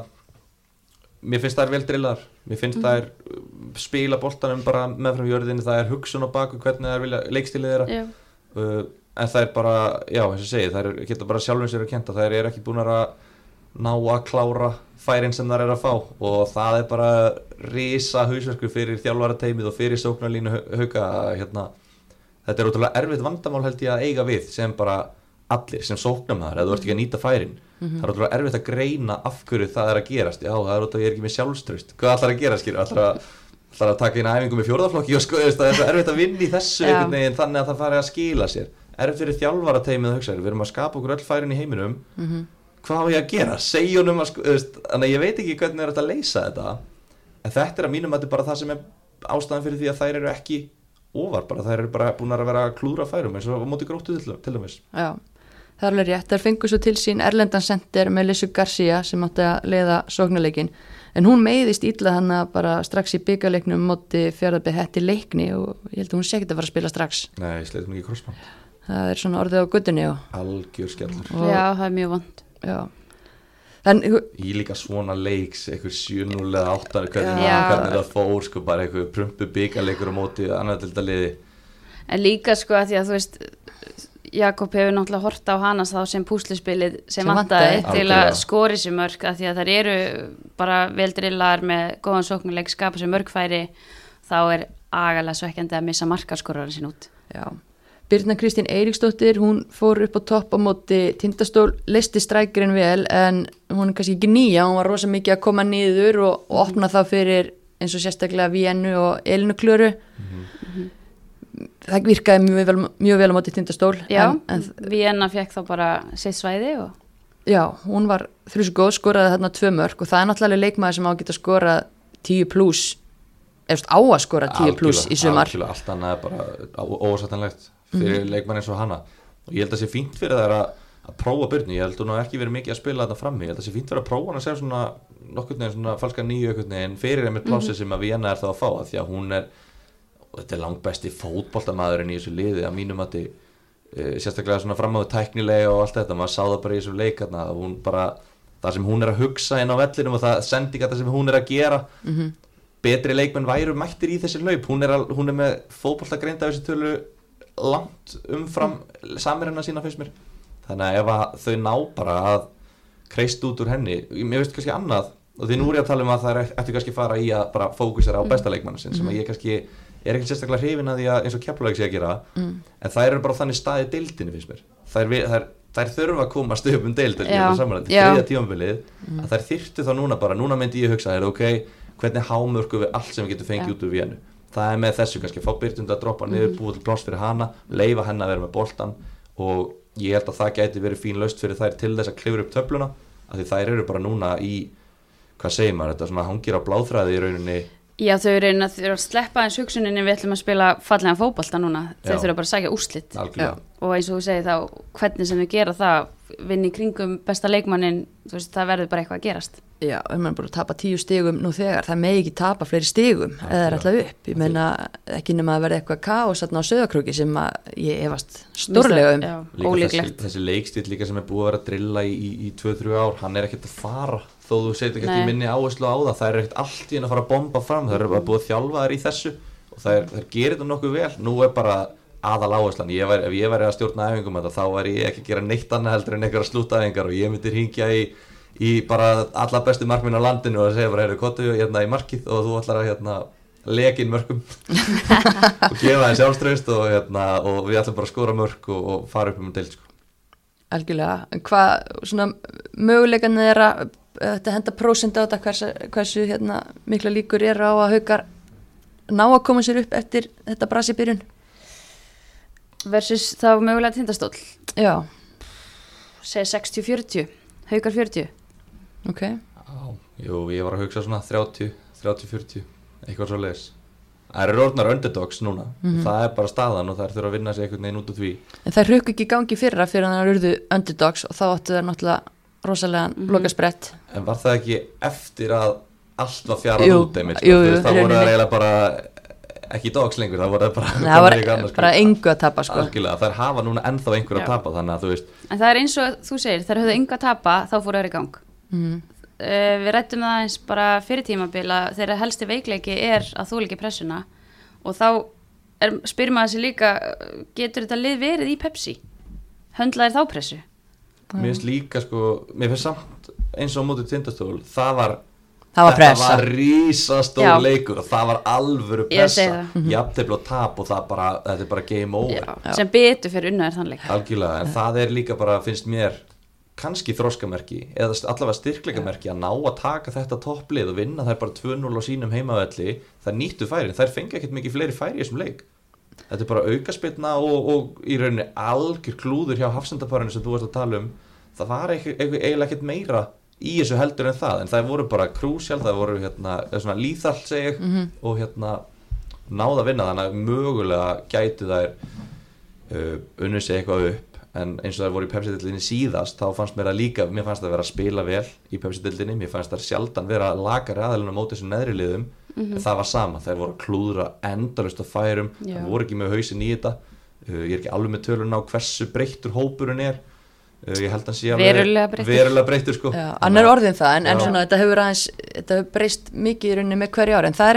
mér finnst þær vel drillar mér finnst þær uh, spila boltanum bara meðfram jörðinni, það er hugsun á baku hvernig þær vilja leikstilið þeirra Já, uh, en það er bara, já eins og segi það er, geta bara sjálfum sér að kenta. Það er ekki búin að ná að klára færin sem það er að fá. Og það er bara risa hausverku fyrir þjálfara teimið og fyrir sóknarlínu hauka hérna, þetta er ótrúlega erfitt vandamál held ég að eiga við sem bara allir sem sóknum þar eða þú ert ekki að nýta færin. Það er ótrúlega erfitt að greina af hverju það er að gerast. Já það er ótrúlega ég er ekki með sjálfströst hvað ætlar að gera skilur ætlar að, taka inn æfingu með fjórðaflokki og sko það er erfitt að vinna í þessu einhvern veginn þannig að það fari að skila sér erfitt fyrir þjálfara teimið að hugsa við erum að skapa okkur öll færin í heiminum hvað á ég að gera, að sko, þú veist, þannig að ég veit ekki hvernig er þetta að leysa þetta en þetta er að mínum að þetta er bara það sem er ástæðan fyrir því að þær eru ekki ofar, bara þær eru bara búin að vera að klúra færum eins og móti gróttu til, til dæmis Já, það er alveg rétt. Þær fengur svo til sín Erlendan Center með Lissu Garcia sem átti að leiða sóknarleikin. En hún meiðist ítla hann að bara strax í byggarleiknum móti fjörðarbið hætti leikni og ég held að hún sé ekki að fara að spila strax. Nei, ég sleitum ekki crossband Það er svona orðið á guttunni og, Algjör skellur og Já, það er mjög vond. já. En Í líka svona leiks, eitthvað 7-0 eða 8 hvernig, hvernig það fór sko, bara eitthvað prumpu byggarleikur á móti annar til þetta liði En líka sko að því að þú veist, Jakob hefur náttúrulega hort á hana þá sem púsluspilið sem, vantaði til að skori sér mörg að því að þær eru bara veldrillar með góðan sóknuleik, skapa sér mörgfæri þá er agalega svekkjandi að missa markarskoraran sín út. Já, Birna Kristín Eiríksdóttir, hún fór upp á topp á móti tindastól, listi strækirinn vel en hún er kannski ekki nýja, hún var rosa mikið að koma niður og, og opna það fyrir eins og sérstaklega Viennu og Elinu Klöru. Það virkaði mjög vel, mjög vel á móti tindastól. Já, Vienna fekk þá bara sitt svæði og já, hún var þrjus góð, skoraði þarna tvö mörg og það er náttúrulega leikmaður sem á að geta skorað 10 pluss, eftir á að skora 10 pluss í sumar. allt annað er bara ósættanlegt fyrir leikmann eins og hana. Og ég held að það sé fínt fyrir þær að, að prófa byrni, ég held að hún hafi ekki verið mikið að spila þetta frammi, ég held að það sé fínt fyrir að prófa hann að segja svona nokkur neginn svona falska nýju veginn fyrir einmitt plássi sem að Vienna er þá að fá að því að hún er, og þetta er langt besti fótboltamaðurinn í þessu liði að mínum að þið sérstaklega svona framáðu tæknilega og allt þetta, maður sá það bara í þessu leikarna að hún bara, það sem hún er að hugsa inn á vellinum og það sendinga sem hún er að gera. Betri leikmenn væru mættir í þessi laup hún er, al, hún er með fótbolta greinda þessi tölu langt umfram samirina sína fyrst mér. Þannig að ef að þau ná bara að kreist út úr henni mér veist kannski annað og því nú er ég að tala um að það er eftir kannski fara í að bara fókusera á besta leikmann sin, sem að ég kannski er ekki sérstaklega hrifin að því að eins og keflaug sé að gera en þær eru bara þannig staði deildinni finnst mér. Þær, vi- þær, þurfa að komast upp um deild Já, samanlega, já. þriða tímambilið að þær þyrftu þá núna bara, núna myndi ég hugsa er ok, hvernig hámörku við allt sem við getum fengið Já. út úr vénu það er með þessu kannski, fá byrtund að droppa niður búið til pláss fyrir hana, leifa henni að vera með boltan og ég held að það gæti verið fín laust fyrir þær til þess að klifra upp töfluna af því þær eru bara núna í hvað segir maður, þetta svona hangir á bláþræði í rauninni. Já, þau eru að, að sleppa eins hugsuninni við ætlum að spila fallega fótbolta núna. Þau þurfa bara að sækja úrslit. Algjörlega, og eins og þú segir þá, hvernig sem þau gera það vinni kringum besta leikmannin þú veist, það verður bara eitthvað að gerast Já, ef maður er búin að tapa tíu stigum nú þegar, það megi ekki tapa fleiri stigum eða það er alltaf upp, ég meina ekki nema að verða eitthvað kaos þarna á söðakrúki sem að ég efast stórlega um. líka þessi, ólíklegt. þessi leikstíl líka sem er búið að vera að drilla í, í, í 2-3 ár, hann er ekkert að fara þó þú setur ekkert í Nei. minni áherslu á það. Það er ekkert allt í henni að fara að bomba fram það er bara búið að þjálfa þær í þessu og það, er, það gerir þetta nokkuð vel, nú er bara aðal áherslan, ég væri, ef ég væri að stjórna æfingum þetta, þá væri ég ekki að gera neitt annað heldur en einhverja slútaæfingar og ég myndir hringja í, í bara alla bestu markminn á landinu og segja bara, heyrðu, kottu hérna í markið og þú ætlar að hérna lekin mörgum *laughs* og gefa þeim sjálfströst og, hérna, og við ætlum bara að skora mörg og, og fara upp um deild sko. algjörlega, en hvað svona möguleikan er að þetta henda prósend á þetta hversu, hversu hérna, mikla líkur er á að haukar ná að koma sér upp eftir þetta brasi byrjun versus þá mögulega tindastól Já, segja 60-40, haukar 40 ok. Jú, ég var að hugsa svona 30, 30-40 eitthvað svo leis Það eru orðnar underdogs núna. Það er bara staðan og það er þurfa að vinna sig einhvern veginn út úr því. En það hrukku ekki gangi fyrra fyrir að það urðu underdogs og þá áttu það náttúrulega rosalega mm lokasprett. En var það ekki eftir að allt var fjarað Jú, út einmitt, jú, sko, þú jú, veist, þá voru það eiginlega bara ekki dogs lengur, það voru *laughs* það bara Nei, það sko. bara engu að tapa sko. Algjörlega, þær hafa núna ennþá einhver að Já. tapa þannig að þú veist, en það er eins og þú segir, mm. uh, við rættum það eins bara fyrir tímabil að þeirra helsti veikleiki er að þú ekki pressuna og þá er, spyr maður sér líka getur þetta lið verið í Pepsi höndlaðir þá pressu Mér finnst líka sko, mér finnst samt eins og mótið tindastól, það var Það var pressa. Þetta var rísastór Já. leikur og það var alvöru Ég segi pressa það. Jafntefli og tap og það bara, þetta er bara game over Já, sem betur fyrir unnaðir þannleik Algjörlega, en það er líka bara, finnst mér kannski þroskamerki eða allavega styrkleikamerki að ná að taka þetta topplið og vinna þær bara 2-0 á sínum heimavelli þær nýttu færi, þær fengi ekkert mikið fleiri færi í þessum leik. Þetta er bara aukaspilna og, og í rauninni algjör klúður hjá hafsendaparinu sem þú varst að tala um. Það var eiginlega ekkert meira í þessu heldur en það en það voru bara krúsjál, það voru hérna, svona líþall seg ég og hérna náða að vinna þannig að mögulega gætu þær uh, unnu sig eitthvað upp en eins og það voru í Pepsi-dildinni síðast þá fannst mér að líka, mér fannst það vera að spila vel í Pepsi-dildinni, mér fannst það sjaldan vera lagari aðalinn á móti þessum neðri liðum. En það var sama, þær voru að klúðra endalust á færum, það voru ekki með hausin í þetta. Uh, ég er ekki alveg með tölun á hversu breyttur hópurinn er. Uh, ég held að sé Verulega breyttur. verulega breyttur sko. Já, hann er orðin það en, en svona þetta hefur aðeins þetta hefur breyst mikið í rauninni með hverju ári. En það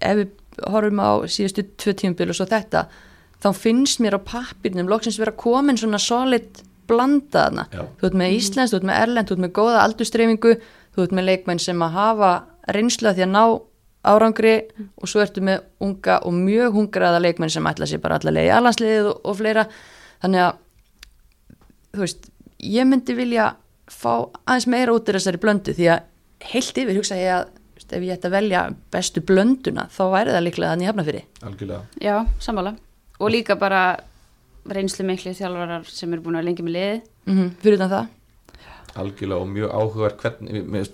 er horfum á síðustu tvö tímabil og svo þetta þá finnst mér á pappirnum loksins vera komin svona solid blandaðna þú ert með Íslands, þú ert með Erlend, þú ert með góða aldurstreifingu, þú ert með leikmenn sem að hafa reynslu að því að ná árangri og svo ertu með unga og mjög hungraða leikmenn sem ætla sér bara allavega í allansliðið og, og fleira. Þannig að þú veist, ég myndi vilja fá aðeins meira út í þessari blöndu því að heilt yfir hugsa ég að veist, ef ég ætti að velja bestu blönduna þá væri það líklega þannig hafna fyrir algjörlega. Já, sammála. Og líka bara reynslu miklu þjálfarar sem eru búin að lengi með liði mm fyrir utan það. Algjörlega og mjög áhugaverð hvernig ef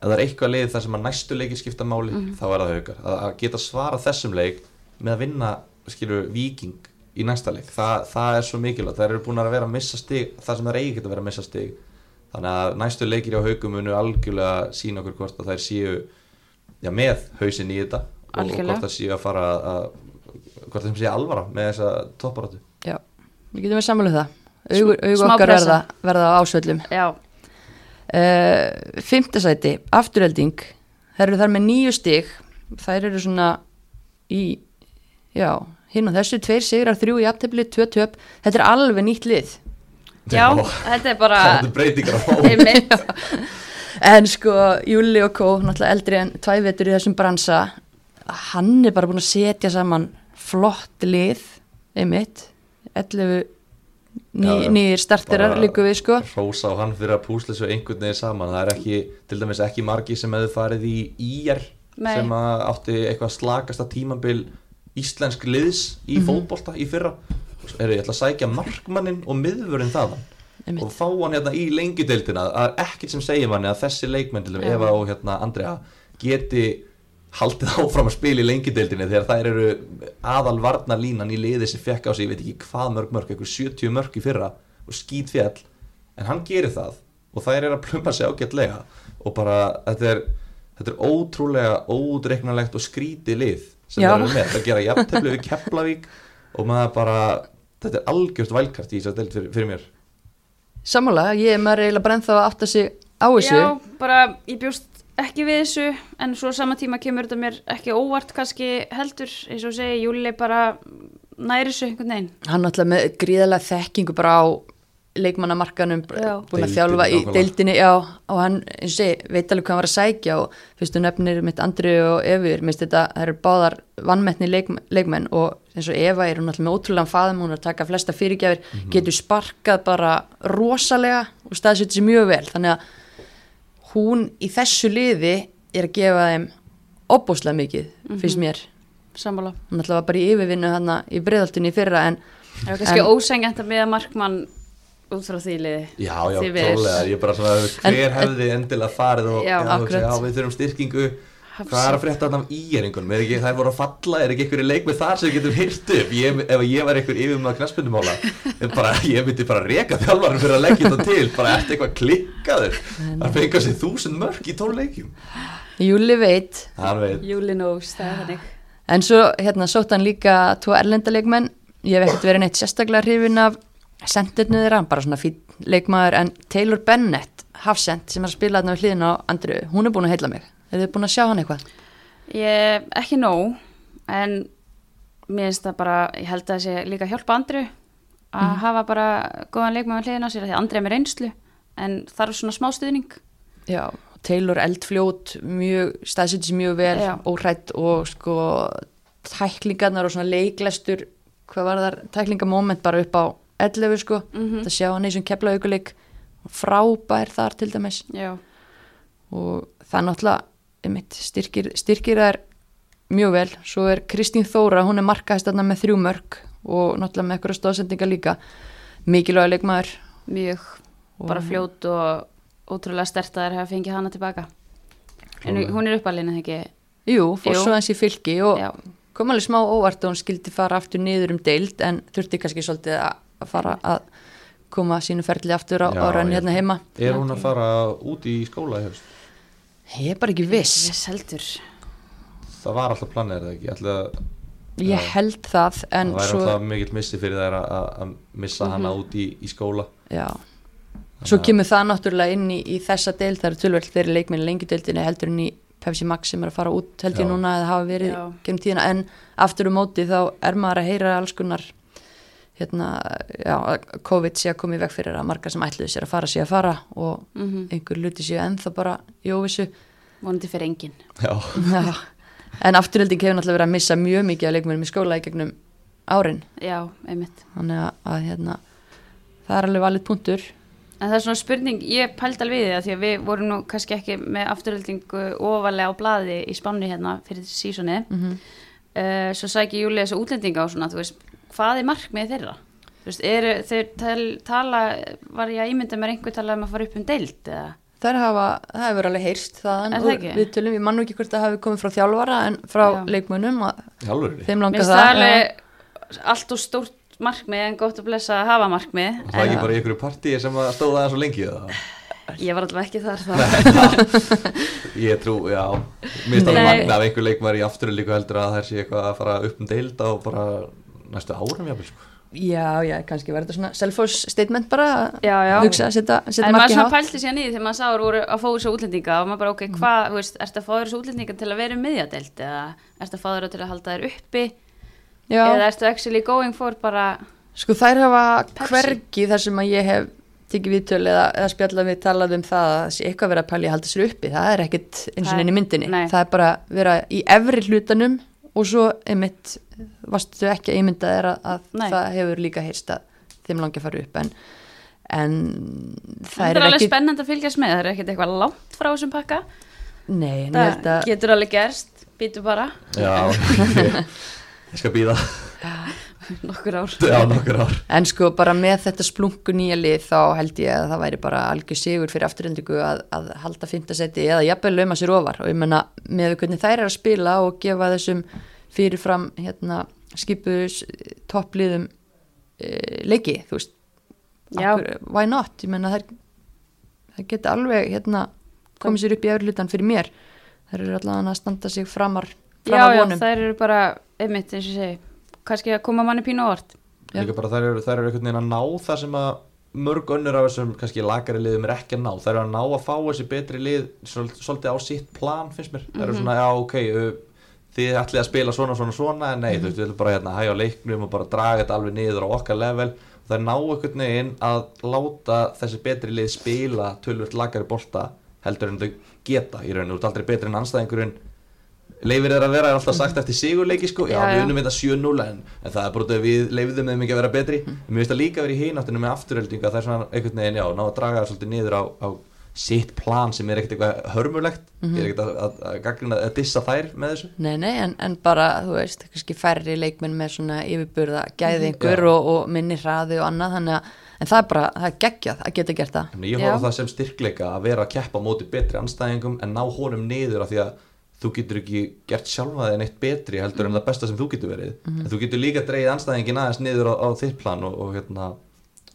það er eitthvað lið þar sem að næstu leikir skipta máli þá er það haukar að, að geta svara þessum leik með að vinna skilur viking í næsta leik Þa, það er svo mikilvægt, þær eru búin að vera að missa stig það sem þær eigi geta að vera að missa stig. Þannig að næstu leikir hjá haukum munu algjörlega sína okkur hvort að þær séu já, með hausinn í þetta og, og hvort það séu að fara að, að hvort þeim séu alvara með þessa topparáttu Já, við getum við sammáluð það. Augu, augu Smá okkar verða, verða á ásvöllum. Já, uh, Fymtasæti, afturhelding þær eru þar með nýju stig. Þær eru svona í já, hinn og þessu tveir sigrar, þrjú í aftefli, tvö töp. Þetta er alveg nýtt lið. Já, þetta er bara *laughs* það er breytingar á einmitt *laughs* en sko, Júli og Kó náttúrulega eldri en tvævetur í þessum bransa hann er bara búin að setja saman flott lið einmitt. 11 ný, Já, já. nýjir starterar Bara- líku við sko. hrósa á hann fyrir að púsla svo einhvern veginn saman. Það er ekki, til dæmis ekki margi sem hefur farið í Nei. sem að átti eitthvað slakasta tímabil íslensk liðs í fótbolta í fyrra. Er ég ætla að sækja markmannin og miðvörinn þaðan Einmitt. og fá hann hérna í lengjudeildina það er ekkert sem segir manni að þessi dæmis Já. Eva og hérna Andrea geti haldið áfram að spila í lengjudeildinni þegar þær eru aðal varnarlínan í liði sem fekk á sig, ég veit ekki hvað mörg mörg eitthvað 70 mörg í fyrra og skýt fjall en hann gerir það og þær eru að plumma sig ágætlega og bara þetta er, þetta er ótrúlega ódreiknanlegt og skrítið lið sem það eru með, það gera jafntefli við Keflavík og maður bara þetta er algjört vælkart í þess að deild fyrir, fyrir mér Sammála, ég er maður eiginlega brenn þá að átta sig á þessu. Já, bara ég bjóst ekki við þessu en svo sama tíma kemur þetta mér ekki óvart kannski heldur. Eins og segi Júli bara næri þessu einhvern veginn. Hann náttúrulega með gríðalega þekkingu bara á leikmannamarkanum búin að þjálfa í nákvæmlega. deildinni já, og hann, eins og segi, veit alveg hvað hann var að sækja og fyrstu nefnir mitt Andri og minnst þetta, það eru báðar vannmettni leik, leikmenn og eins og Eva er hún náttúrulega með ótrúlega faðum, hún er að taka flesta fyrirgjafir, Mhm. getur sparkað bara rosalega og staðsettir sér mjög vel, þannig að hún í þessu liði er að gefa þeim opbóslega mikið, Mhm. finnst mér sammála hún náttúrulega var bara í yfirvinnu hann í breiðaltunni í fyrra en Það er kannski En- ósengjant að miða markmann út frá því liði. Já, já, klálega, ég er bara svona En- hver hefði endilega farið og Já, já, við þurfum styrkingu. Hvað er að frétta þarna af íeringunum er ekki, það er voru að falla, er ekki einhverju leik með þar sem við getum hýrt upp, ég, ef ég var einhver yfir með knaspundumála, bara, ég myndi bara reka þjálfarum fyrir að leggja þetta til. Bara eftir eitthvað klikkaður? Það fengar sér þúsund mörg í tól leikjum. Júli veit. Veit, Júli Nós, það er þannig En svo hérna sótt hann líka tvo erlendalegmenn, ég hef ekkert verið neitt sérstaklega hrifin af sendurnu þeirra, bara svona fín leikmaður en Taylor Bennett, hafsend sem er að spila þarna við hliðina á Andru, hún er búin að heilla mig. Er þið búin að sjá hann eitthvað? Ég, ekki nóg, en mér finnst það bara, ég held að það sé líka hjálpa Andru að hafa bara góðan leikmann við hliðina á sér, því Andri er með reynslu, en þarf svona smá stuðning. Já, Taylor eldfljót mjög, staðsettis mjög vel Já. óhrætt og sko tæklingarnar og svona leiklestur hvað var þar, tæklingamoment bara upp á 11 sko, Mhm. það sjá hann í þessum keflauguleik frábær þar til dæmis. Já, og það er náttúrulega einmitt, styrkir, styrkir þær mjög vel, svo er Kristín Þóra hún er markaðist þarna með þrjú mörg og náttúrulega með eitthvað stóðsendinga líka. Mikilvæg leikmaður. Mjög, bara fljót og ótrúlega stertaðar hafa fengið hana tilbaka. En hún er uppalinn, eða ekki? Jú, fór svo hans í fylki og Já, kom alveg smá óvart og hún skildi fara aftur niður um deild en þurfti kannski svolítið að að fara að koma sínu ferli aftur á, á rann hérna heima. Er hún að fara út í skóla hefst? ég er bara ekki viss. viss. Það var alltaf planið, er það ekki? Ætla, ég held það en það væri svo, alltaf mikill missi fyrir þær að- að að missa hana út í, í skóla. Já, svo kemur það náttúrulega inn í, í þessa deild. Það eru tölvöld þeirri leikminni lengi deildinni heldur en í Pepsi Max sem er að fara út held ég núna eða hafa verið Já. genum tíðina. En aftur um móti þá er maður að heyra alls konar hérna, já, að COVID sé að koma í veg fyrir að margar sem ætluðu sér að fara sé að fara og Mm einhver luti séu ennþá bara í óvissu Vonandi fyrir enginn. Já, Já, en afturhelding hefur náttúrulega verið að missa mjög mikið af leikmennum í skóla í gegnum árin Já, einmitt. þannig að, að hérna, það er alveg valið punktur En það er svona spurning, ég pælt alveg við það því að við vorum nú kannski ekki með afturöldingu ofalega á blaði í spánni hérna fyrir sísoni. mm -hmm. uh, svo sæki Júli þessu útlendinga og svona, þú veist, hvað er markmið þeirra? Þú veist, eru þeir tal, tala, var ég að ímynda mér einhver tala um að fara upp um deild eða? Það hafa, það hefur alveg heyrst það Er það ekki? við tölum, ég mann ekki hvort það hafi komið frá þjálfara en frá Já. leikmönnum og þeim Mér langar finnst það, það alveg allt og stórt markmið en gott að blessa að hafa markmið. Það er ekki En bara í einhverju partíi sem að stóða það svo lengi það ég var alltaf ekki þar þá. Ég trú, já Mér finnst það Nei. magna af einhver leikmar í aftur líka heldur að það sé eitthvað að fara upp um deild á bara næstu árum jáfnvel sko. Já, já, kannski var þetta svona self-force statement bara Já, já. hugsa að setja, setja En maður svona hátt pælti sér nýði þegar maður sáur voru að fá þessu útlendinga og maður bara, ok, hvað, þú veist, ertu að fá þessu útlendinga til að vera miðjadelt eða ertu að fá þeirra til að halda þér uppi Já, eða ertu actually going for bara, sko þær hafa Pepsi. hvergi þar sem að ég hef tekið viðtöl eða, eða spjallað við talað um það að það sé eitthvað verið að pæli að halda sér uppi það er ekkit eins og Það- inn í myndinni nei. það er bara vera í efri hlutanum og svo einmitt varstu ekki að ímynda þér að, að Nei. það hefur líka heyrst að þeim langi að fara upp en, en það er er alveg ekki spennandi að fylgjast með, það er ekkert eitthvað langt frá þessum pakka, nei, það að getur alveg gerst, býtu bara, Já, ég, *laughs* ég skal býða nokkur ár. Já, nokkur ár. En sko bara með þetta splungu nýja lið þá held ég að það væri bara algjör sigur fyrir afturhendingu að, að halda fintasæti eða jafnvel lauma sér ofar. Og ég menna með hvernig þær er að spila og gefa þessum fyrirfram hérna, skipuðus toppliðum e, leiki, þú veist. Já. Akkur, why not, ég menna það geta alveg hérna komið sér upp í öðru hlutan fyrir mér. Þær eru allavega að standa sig framar Já, framar já, vonum. það eru bara, einmitt, eins og segi, kannski að koma manni pínu. Já. Líka bara þær eru, þær eru einhvern veginn að ná það sem að mörg önnur af þessum kannski lagari liðum er ekki að ná. Þær eru að ná að fá þessi betri lið svol- svolítið á sitt plan finnst mér. Þær eru svona, já ok þið ætlið að spila svona svona svona en nei, þú veist, við viljum bara hérna hægja á leiknum og bara draga þetta alveg niður á okkar level. Og þær ná einhvern veginn að láta þessi betri lið spila tölvöld lagari bolta heldur en þau geta í rauninu, þú ert aldrei betri en anstæðingurinn leifir þeir að vera er alltaf sagt eftir sigurleiki sko, já, Já, við já. unnum þetta 7-0 en, en það er bara að við leifðum þeim ekki að vera betri. Mér finnst það líka að vera í hináttunum með afturöldinga það er svona einhvern veginn, já, ná að draga það svolítið niður á, á sitt plan sem er ekkert eitthvað hörmulegt. Ég er ekkert að, að, að, að dissa þær með þessu. Nei, nei, en, en bara, þú veist, kannski færri leikmenn með svona yfirburða gæði einhver Já. og, og minni hraði og annað, þannig að, en það er bara, það er geggjað að geta gert það. ég horfa það sem styrkleika að vera að keppa móti betri anstæðingum en ná honum niður af því að þú getur ekki gert sjálfa þig neitt betri heldur en það besta sem þú getur verið. En þú getur líka dreigið anstæðingin aðeins niður á, á þitt plan og, og, hérna,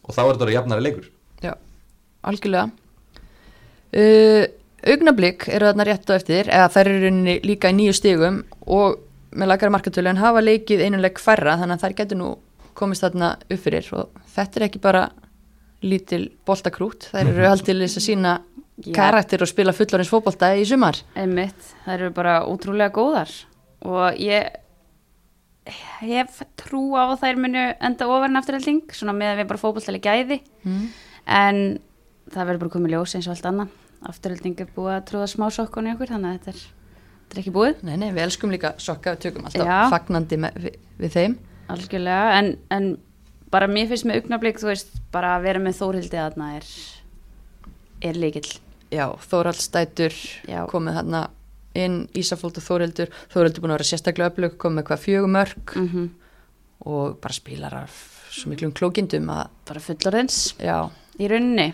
og þá er þetta jafnari leikur. Já, algjörlega. Uh, augnablík eru þarna rétt á eftir, eða þær eru líka í nýju stigum og með lagara markatölu en hafa leikið einuleg færra, þannig að þær getur nú komist þarna upp fyrir. Og þetta er ekki bara lítil boltakrút, þær eru *laughs* haldið til þess að sína Já. karakter og spila fullorins fótbolta í sumar. Einmitt, það eru bara útrúlega góðar. Og ég hef trú á að þær munu enda ofar en afturhelding, svona með að við bara fótballtali gæði. Mm. en það verður bara komið ljós eins og allt annað afturhelding er búið að trúða smá sokkun í okkur þannig að þetta er, þetta er ekki búið. Nei, nei, við elskum líka sokka og tökum alltaf Já. fagnandi með, við, við þeim. Algjörlega, en, en bara mér finnst með augnablík, þú veist, bara að vera með Þórhildi þarna er er líkill Já, Þóraldstætur Já. komið þarna inn Ísafóld og Þóraldur Þóraldur búin að vera sérstaklega öflug komið með hvað fjögumörk mm og bara spilar af svo miklum klókindum að bara fullorðins. Já, í rauninni.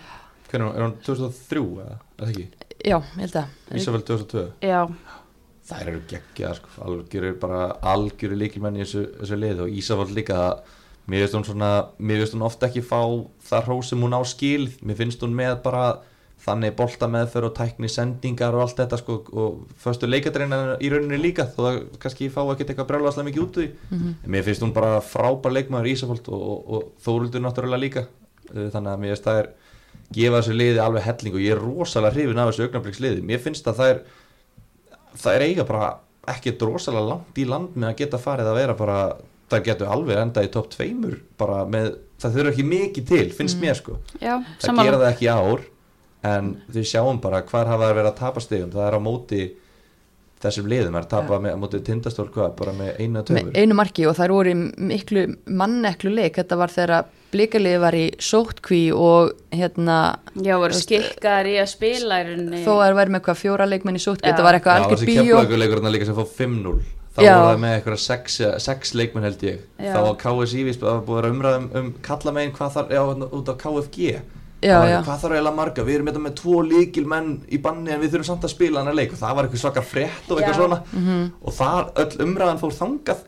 Hvernig, er hann 2003 eða? Er það ekki? já, ég held að. Ísafell 2002 já, Þær eru geggja, sko, algjörir bara algjörir líkilmenn í þessu, þessu lið og Ísafell líka mér finnst hún svona, mér finnst hún ofta ekki fá það hrós sem hún á skil. Mér finnst hún með bara þannig bolta meðferð og tækni sendingar og allt þetta sko. Og föstu leikadreina í rauninni líka þó það kannski fá ekkert eitthvað brjálaðslega mikið út úr því. Mhm. en mér finnst hún bara frábær leikmaður í Ísafell og, og, og Þóruldur náttúrulega líka. Þannig að mér finnst það er gefa þessu liði alveg helling og ég er rosalega hrifin af þessu augnabliksliði mér finnst að það er það er eiga bara ekki rosalega langt í land með að geta farið að vera bara það getur alveg enda í topp tveimur bara með, það þurfa ekki mikið til finnst mér sko, já, það sammála. gera það ekki ár en við sjáum bara hvar hafa það verið að tapa stegum, það er á móti þessum liðum, það er að tapa með, á móti tindastól hvað, bara með einu að með töfur einu marki og þær voru miklu manneklu leik, þetta var þegar blikalið var í sótkví og hérna Já, voru skikkar í að spila í rauninni. þó að það væri með eitthvað fjóra leikmenn í sótkví, þetta var eitthvað Já, algjör þessi bíó keflaugurleikurinn líka sem fór 5-0 þá Já. voru það með eitthvað sex, sex leikmenn held ég. Já. þá var KSI við búið að vera umræðum um kalla megin hvað þar, já, þarna út á KFG Já, Það já. hvað þarf eiginlega marga, við erum þetta með tvo líkil menn í banni en við þurfum samt að spila hann að leik og það var eitthvað svaka frétt og eitthvað Já. svona Mhm. og þar öll umræðan fór þangað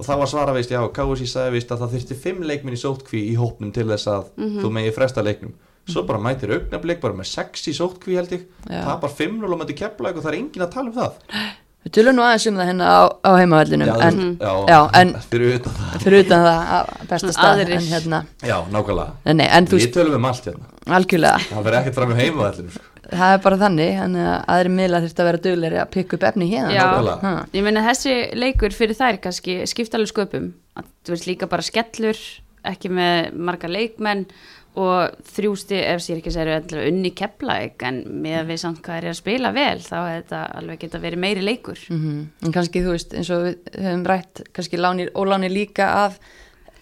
og það var svara veist, já, KSI sagði veist að það þurfti fimm leikminn í sótkví í hópnum til þess að Mhm. þú megi fresta leiknum svo bara mætir augnablik bara með sex í sótkví held ég Já. tapar 5-0 og mætir keflaug og það er engin að tala um það *gasps* við tölum nú aðeins um það hérna á, á heimavellinum já, en já, já, en- fyrir utan það. fyrir utan það að besta stað en hérna, já, nákvæmlega. Nei, nei, en þú við tölum um allt hérna. Algjörlega. Það verður ekkert fram í heimavellinu sko. það er bara þannig, þannig að aðri miðla þurft að vera dugleiri að pikka upp efni hérna Já. nákvæmlega. Ég meina þessi leikur fyrir þær kannski skipta alveg sköpum. Að, þú veist líka bara skellur ekki með marga leikmenn og þrjústi ef sér ekki endilega unni kepplæk en með að við samt hvað er að spila vel þá er þetta alveg geta verið meiri leikur Mhm. en kannski þú veist eins og við höfum rætt kannski lánir, ólánir líka að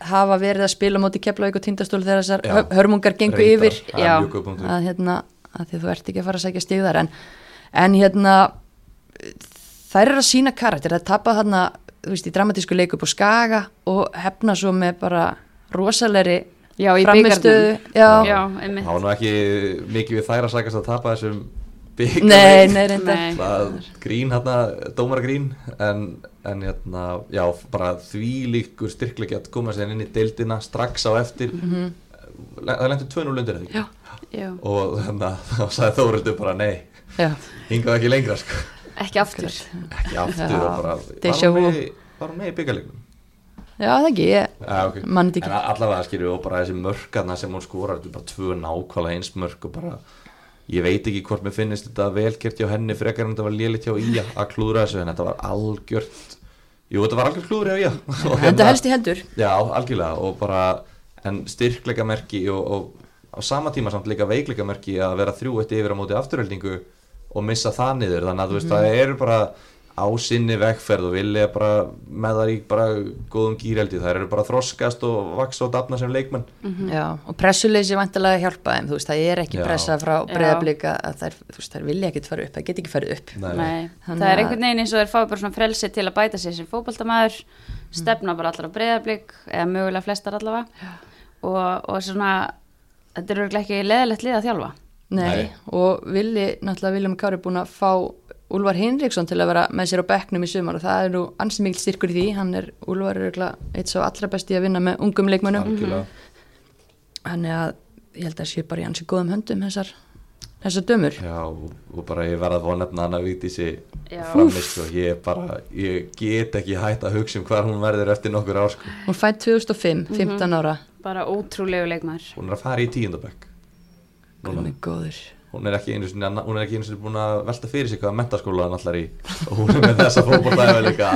hafa verið að spila móti Keflavík og Tindastól þegar þessar Já. hör- hörmungar gengu Reyndar, yfir er Já. að hérna að því að þú ert ekki að fara að sækja stig þar en, en hérna þær eru að sína karakter það tapa þarna, þú veist, í dramatísku leiku upp á Skaga og hefna svo með bara rosalegri Já, í einmitt. Það var nú ekki mikið við þær að sagast að tapa þessum byggar nei, nei, reyndar. Nei. það grín hérna, dómaragrín en, en hérna, já, bara því líkur styrklegi að koma sér inn í deildina strax á eftir. Mhm. það lendi 2-0 undir eða ekki? Já. Já. og þannig *laughs* að þá sagði Þórildur bara nei, já, hingað ekki lengra sko. ekki aftur. Ekki aftur Já, og bara var hún með, með í byggarleiknum já, það ekki ég, Já, ok. Man þetta ekki. En allavega skilju og bara þessi mörkarna sem hún skorar þetta er bara tvö nákvæmlega eins mörk og bara ég veit ekki hvort mér finnist þetta velgjört hjá henni frekar en þetta var lélitt hjá Ía að klúðra þessu en þetta var algjört jú þetta var algjört klúður hjá Ía *laughs* þetta helst í hendur Já, algjörlega og bara en styrkleika merki og, og á sama tíma samt líka veikleika merki að vera þrjú eitt yfir á móti afturheldingu og missa það niður þannig að þú veist Mhm. það eru bara á sinni vegferð og vilja bara með það í bara góðum gýreldi það eru bara þroskast og vaksa og dafna sem leikmenn Já, og pressuleysi vantilega hjálpa þeim, þú veist, það er ekki Já. pressa frá Já. breyðablika að þær, þú veist, þær vilja ekkert fara upp, það get ekki farið upp. Nei. Nei, það er einhvern veginn eins og þeir fái bara svona frelsi til að bæta sig sem fótboltamaður, stefna bara allar á breyðablík, eða mögulega flestar allavega og, og svona, þetta er örugglega ekki leðilegt lið að þjálfa. Nei, Nei. og villi, náttúrulega Viljum Kári búin að fá Úlfar Hinriksson til að vera með sér á bekknum í sumar og það er nú ansið mikil styrkur í því, hann er, Úlfar er eitt svo allra besti að vinna með ungum leikmönnum, algjörlega þannig að ég held að sé bara í ansið góðum höndum þessar, þessar dömur. Já, og, bara ég verða að fá að nefna hana Vítísi Já. framist og ég bara, ég get ekki hægt að hugsa um hvað hún verður eftir nokkur ár sko. Hún fætt 2005, 15 ára, Bara ótrúlegu leikmaður. hún er að fara í tíundabökk hún er góður. Hún er ekki einu sinni, að- hún er ekki einu sinni búin að velta fyrir sig hvaða mentaskóla hann allar í og hún er með þessa fótboltaði líka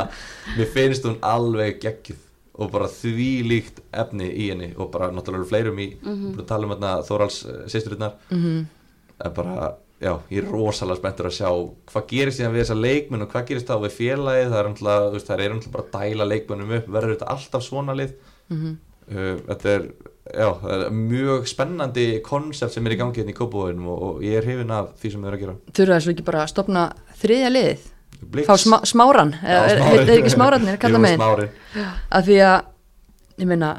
mér finnst hún alveg geggjuð og bara því líkt efni í henni og bara náttúrulega fleirum í mm -hmm. tala um hérna Þórals sýsturinnar Mhm. en bara, já, ég er rosalega spenntur að sjá hvað gerist síðan við þessa leikmenn og hvað gerist þá við félagið það er náttúrulega, þú veist, það er náttúrulega bara að dæla leikmennum upp, verður þetta alltaf svona lið Mhm. uh, þetta er já, það er mjög spennandi konsept sem er í gangi hérna í Kópavóinum og, og ég er hrifin af því sem þau eru að gera. Þurfa þessu ekki bara að stopna þriðja liðið? Blix. Fá smá, smáran, eða er er ekki smárarnir, *laughs* kalla Jú, smárin að því að, ég meina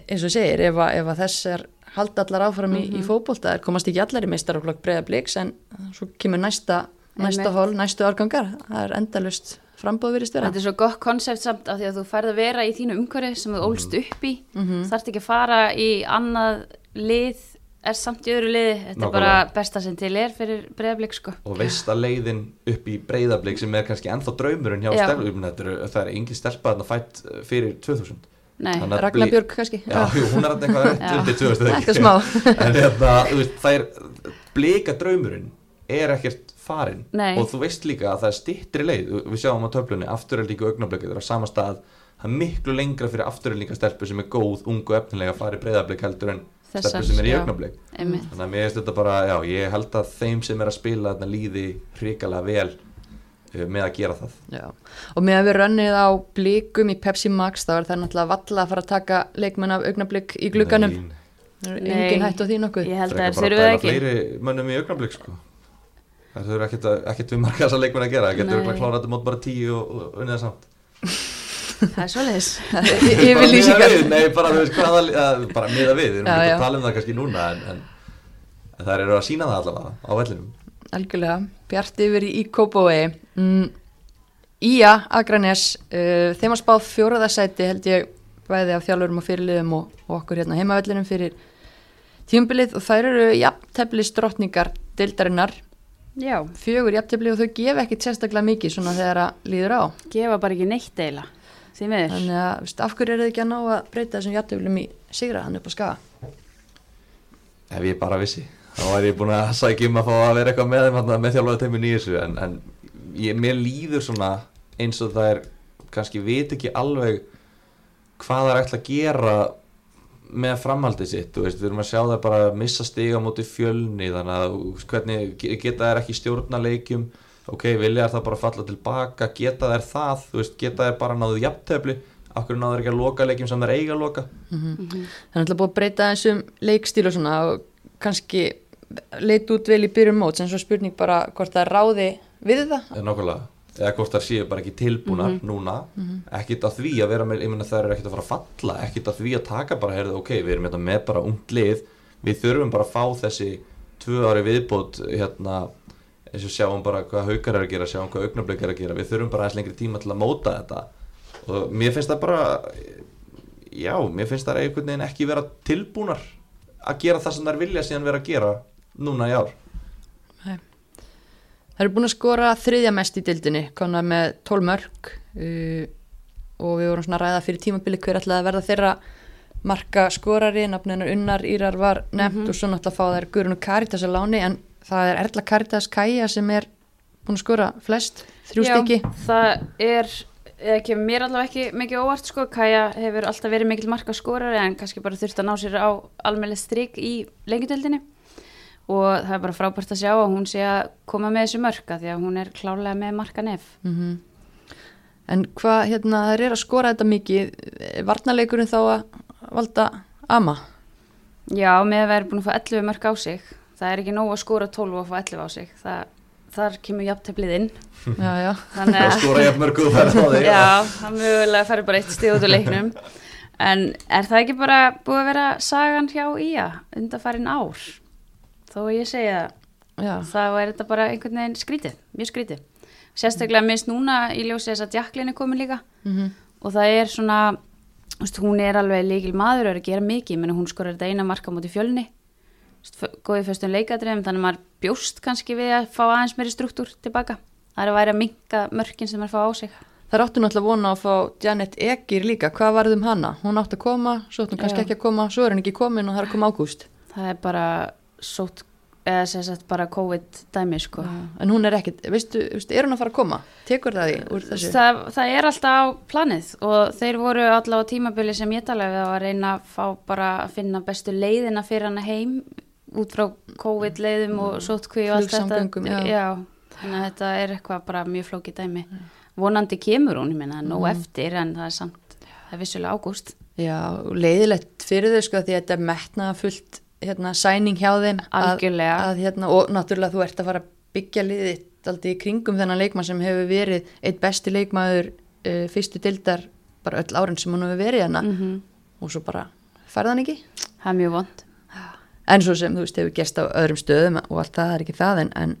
eins og segir, ef að, ef að þess er halda allar áfram í, í fótbolta er komast ekki allar í meistaraflokk breyða bliks en svo kemur næsta, næsta hól, næstu árgangar. Það er endalust frambóð verið störa Þetta er svo gott konsept samt af því að þú færð að vera í þínu umhverfi sem þú ólst upp í. Mm þarft ekki að fara í annað lið er samt í öðru liði. Þetta Nákvæmlega. er bara besta sem til er fyrir breyðablík sko. Og veist að leiðin upp í breyðablík sem er kannski ennþá draumurinn hjá þetta eru- það er engin stelpa þarna fætt uh, fyrir 2000 Nei, að Ragnar Björg kannski. Já, jú, hún er alltaf eitthvað *laughs* rétt undir 2000 eða ekki? Eitthvað smá. *laughs* En hérna, þú veist, það er blika draumurinn er ekkert farinn. Nei. og þú veist líka að það er stittri leið. Við sjáum á töflunni, afturöldingu augnablikið það er á sama stað, það er miklu lengra fyrir afturöldinga stelpu sem er góð, ungu og efnilega að fara í breyðablik heldur en Þessar, stelpu sem er í einmitt. Þannig að mér finnst þetta bara, já, ég held að þeim sem er að spila þarna líði hrikalega vel uh, með að gera það. Já. og með að við rönnið á blikum í Pepsi Max þá er það náttúrulega valla að fara að taka leikmenn af augnablik í glugganum. Nei, Það er Nei. engin hætt á því nokkuð? Ég held að það bara þurfið dæla ekki. fleiri mönnum í augnablik sko það þurfa ekkert, að- ekkert við marga þessar leikmenn að gera það getur örugglega klárað mót bara tíu og, unnið það samt. Það er svoleiðis. Yfir *laughs* Bara lýsingar miðað við, Nei, bara, þú veist, hvaða, að, bara miða við, við erum ekki að tala um það kannski núna en, en, en það eru að sína það allavega á vellinum. Algjörlega, bjart yfir í, Kópói mm, Ía, Akranes uh, þeim að spáð fjóraðasæti held ég bæði af þjálfurum og fyrirliðum og, og okkur hérna heimavellinum fyrir tímbilið og þær eru jafntefli drottningar deildarinnar, Já, fjögur jafntefli og þau gefa ekkit sérstaklega mikið svona þegar að líður á. Gefa bara ekki neitt deila Því miður. Þannig að veist, af hverju eru þið ekki að ná að breyta þessum jafnteflum í sigra hann upp á skaga? Ef ég bara vissi þá væri ég búin að sækja um að fá að vera eitthvað með þeim með þjálfaða teimin í þessu en, en ég, mér líður svona eins og það er kannski veit ekki alveg hvað það er ætla að gera með framhaldið sitt, veist, við erum að sjá það bara að missa stiga móti fjölni þannig að hvernig ge- geta þær ekki stjórna leikjum, ok, vilja þær það bara falla tilbaka, geta þær það veist, geta þær bara náðu jafntefli? Okkur náður ekki að loka leikjum sem þær eiga að loka? Það er náttúrulega búið að breyta þessum leikstíl og svona og kannski leit út vel í byrjun móts en svo spurning bara hvort það ráði við það. nákvæmlega eða hvort þær séu bara ekki tilbúnar núna. Ekkit að því að vera með ég meina þær eru ekkit að fara að falla. Ekkit að því að taka bara heyrðu ok, við erum hérna með bara ungt lið. Við þurfum bara að fá þessi tvö ári viðbót hérna eins og sjáum bara hvað haukar er að gera sjáum hvað augnablik er að gera, við þurfum bara aðeins lengri tíma til að móta þetta. Og mér finnst það bara já, mér finnst það einhvern veginn ekki vera tilbúnar að gera það sem þær vilja síðan vera að gera núna í ár Það eru búin að skora þriðja mest í dildinni, konar með 12 mörg uh, og við vorum svona að ræða fyrir tímabili hver ætlaði að verða þeirra marka skorari, nafninar Unnar Írar var nefnt og svo náttúrulega fá þær Guðrun og Karitas að láni en það er Erla Karitas Kaja sem er búin að skora flest, þrjú Já, stykki. það er eða kemur mér allavega ekki mikið óvart sko, Kaja hefur alltaf verið mikil marka skorari en kannski bara þurft að ná sér á almennið strik í lengjadöldinni og það er bara frábært að sjá að hún sé að koma með þessu mörka því að hún er klálega með marka nef. Mm En hvað, hérna, þær eru að skora þetta mikið, varnaleikurinn þá að valda ama? Já, með að vera búin að fá 11 mörk á sig. Það er ekki nóg að skora 12 og að fá 11 á sig. Það, þar kemur jafnteflið inn. *laughs* Já, já. þannig að skora jafn mörg og það er á þig Já, *laughs* það mögulega færi bara eitt stíð út úr leiknum. En er það ekki bara búið að vera sagan hjá Ía undanfærin ár þó ég segja já. þá er þetta bara einhvern veginn skrítið, mjög skrítið sérstaklega minnst núna í ljósi þess að Jacqueline er komin líka Mm og það er svona hún er alveg líkil maður og er að gera mikið menn hún skorar þetta eina marka mútið fjölni Þú veist, f- góði fyrstum leikadrefum þannig að maður bjóst kannski við að fá aðeins meiri struktúr tilbaka það er að væri að minka mörkin sem maður fá á sig Það áttu náttúrulega vona að fá Janet Egir líka, hvað varð um hana? Hún átti að koma, svo átti hún kannski Já. ekki að koma, svo er hún ekki komin og það er að koma ágúst. það er bara sótt eða sem sagt bara COVID dæmi sko. En hún er ekkit, veistu, er hún að fara að koma? Tekur það því þessu? það, það er alltaf á planið og þeir voru allavega á tímabili sem ég talaði við að reyna að fá bara að finna bestu leiðina fyrir hana heim út frá COVID leiðum og sótkví og allt þetta Flugsamgöngum, já. þannig að þetta er eitthvað bara mjög flókið dæmi vonandi kemur hún, ég meina, nóg Mhm. eftir en það er samt, það er vissulega ágúst Já, leiðilegt fyrir þau sko því að þetta er metnaða fullt hérna, sæning hjá þeim að, Algjörlega. að, hérna, og náttúrulega þú ert að fara að byggja liðið aldrei í kringum þennan leikmann sem hefur verið eitt besti leikmaður uh, fyrstu dildar bara öll árin sem hún hefur verið hérna. Mm og svo bara færðan ekki. Það er mjög vond en svo sem þú veist hefur gerst á öðrum stöðum og allt það, er ekki það en, en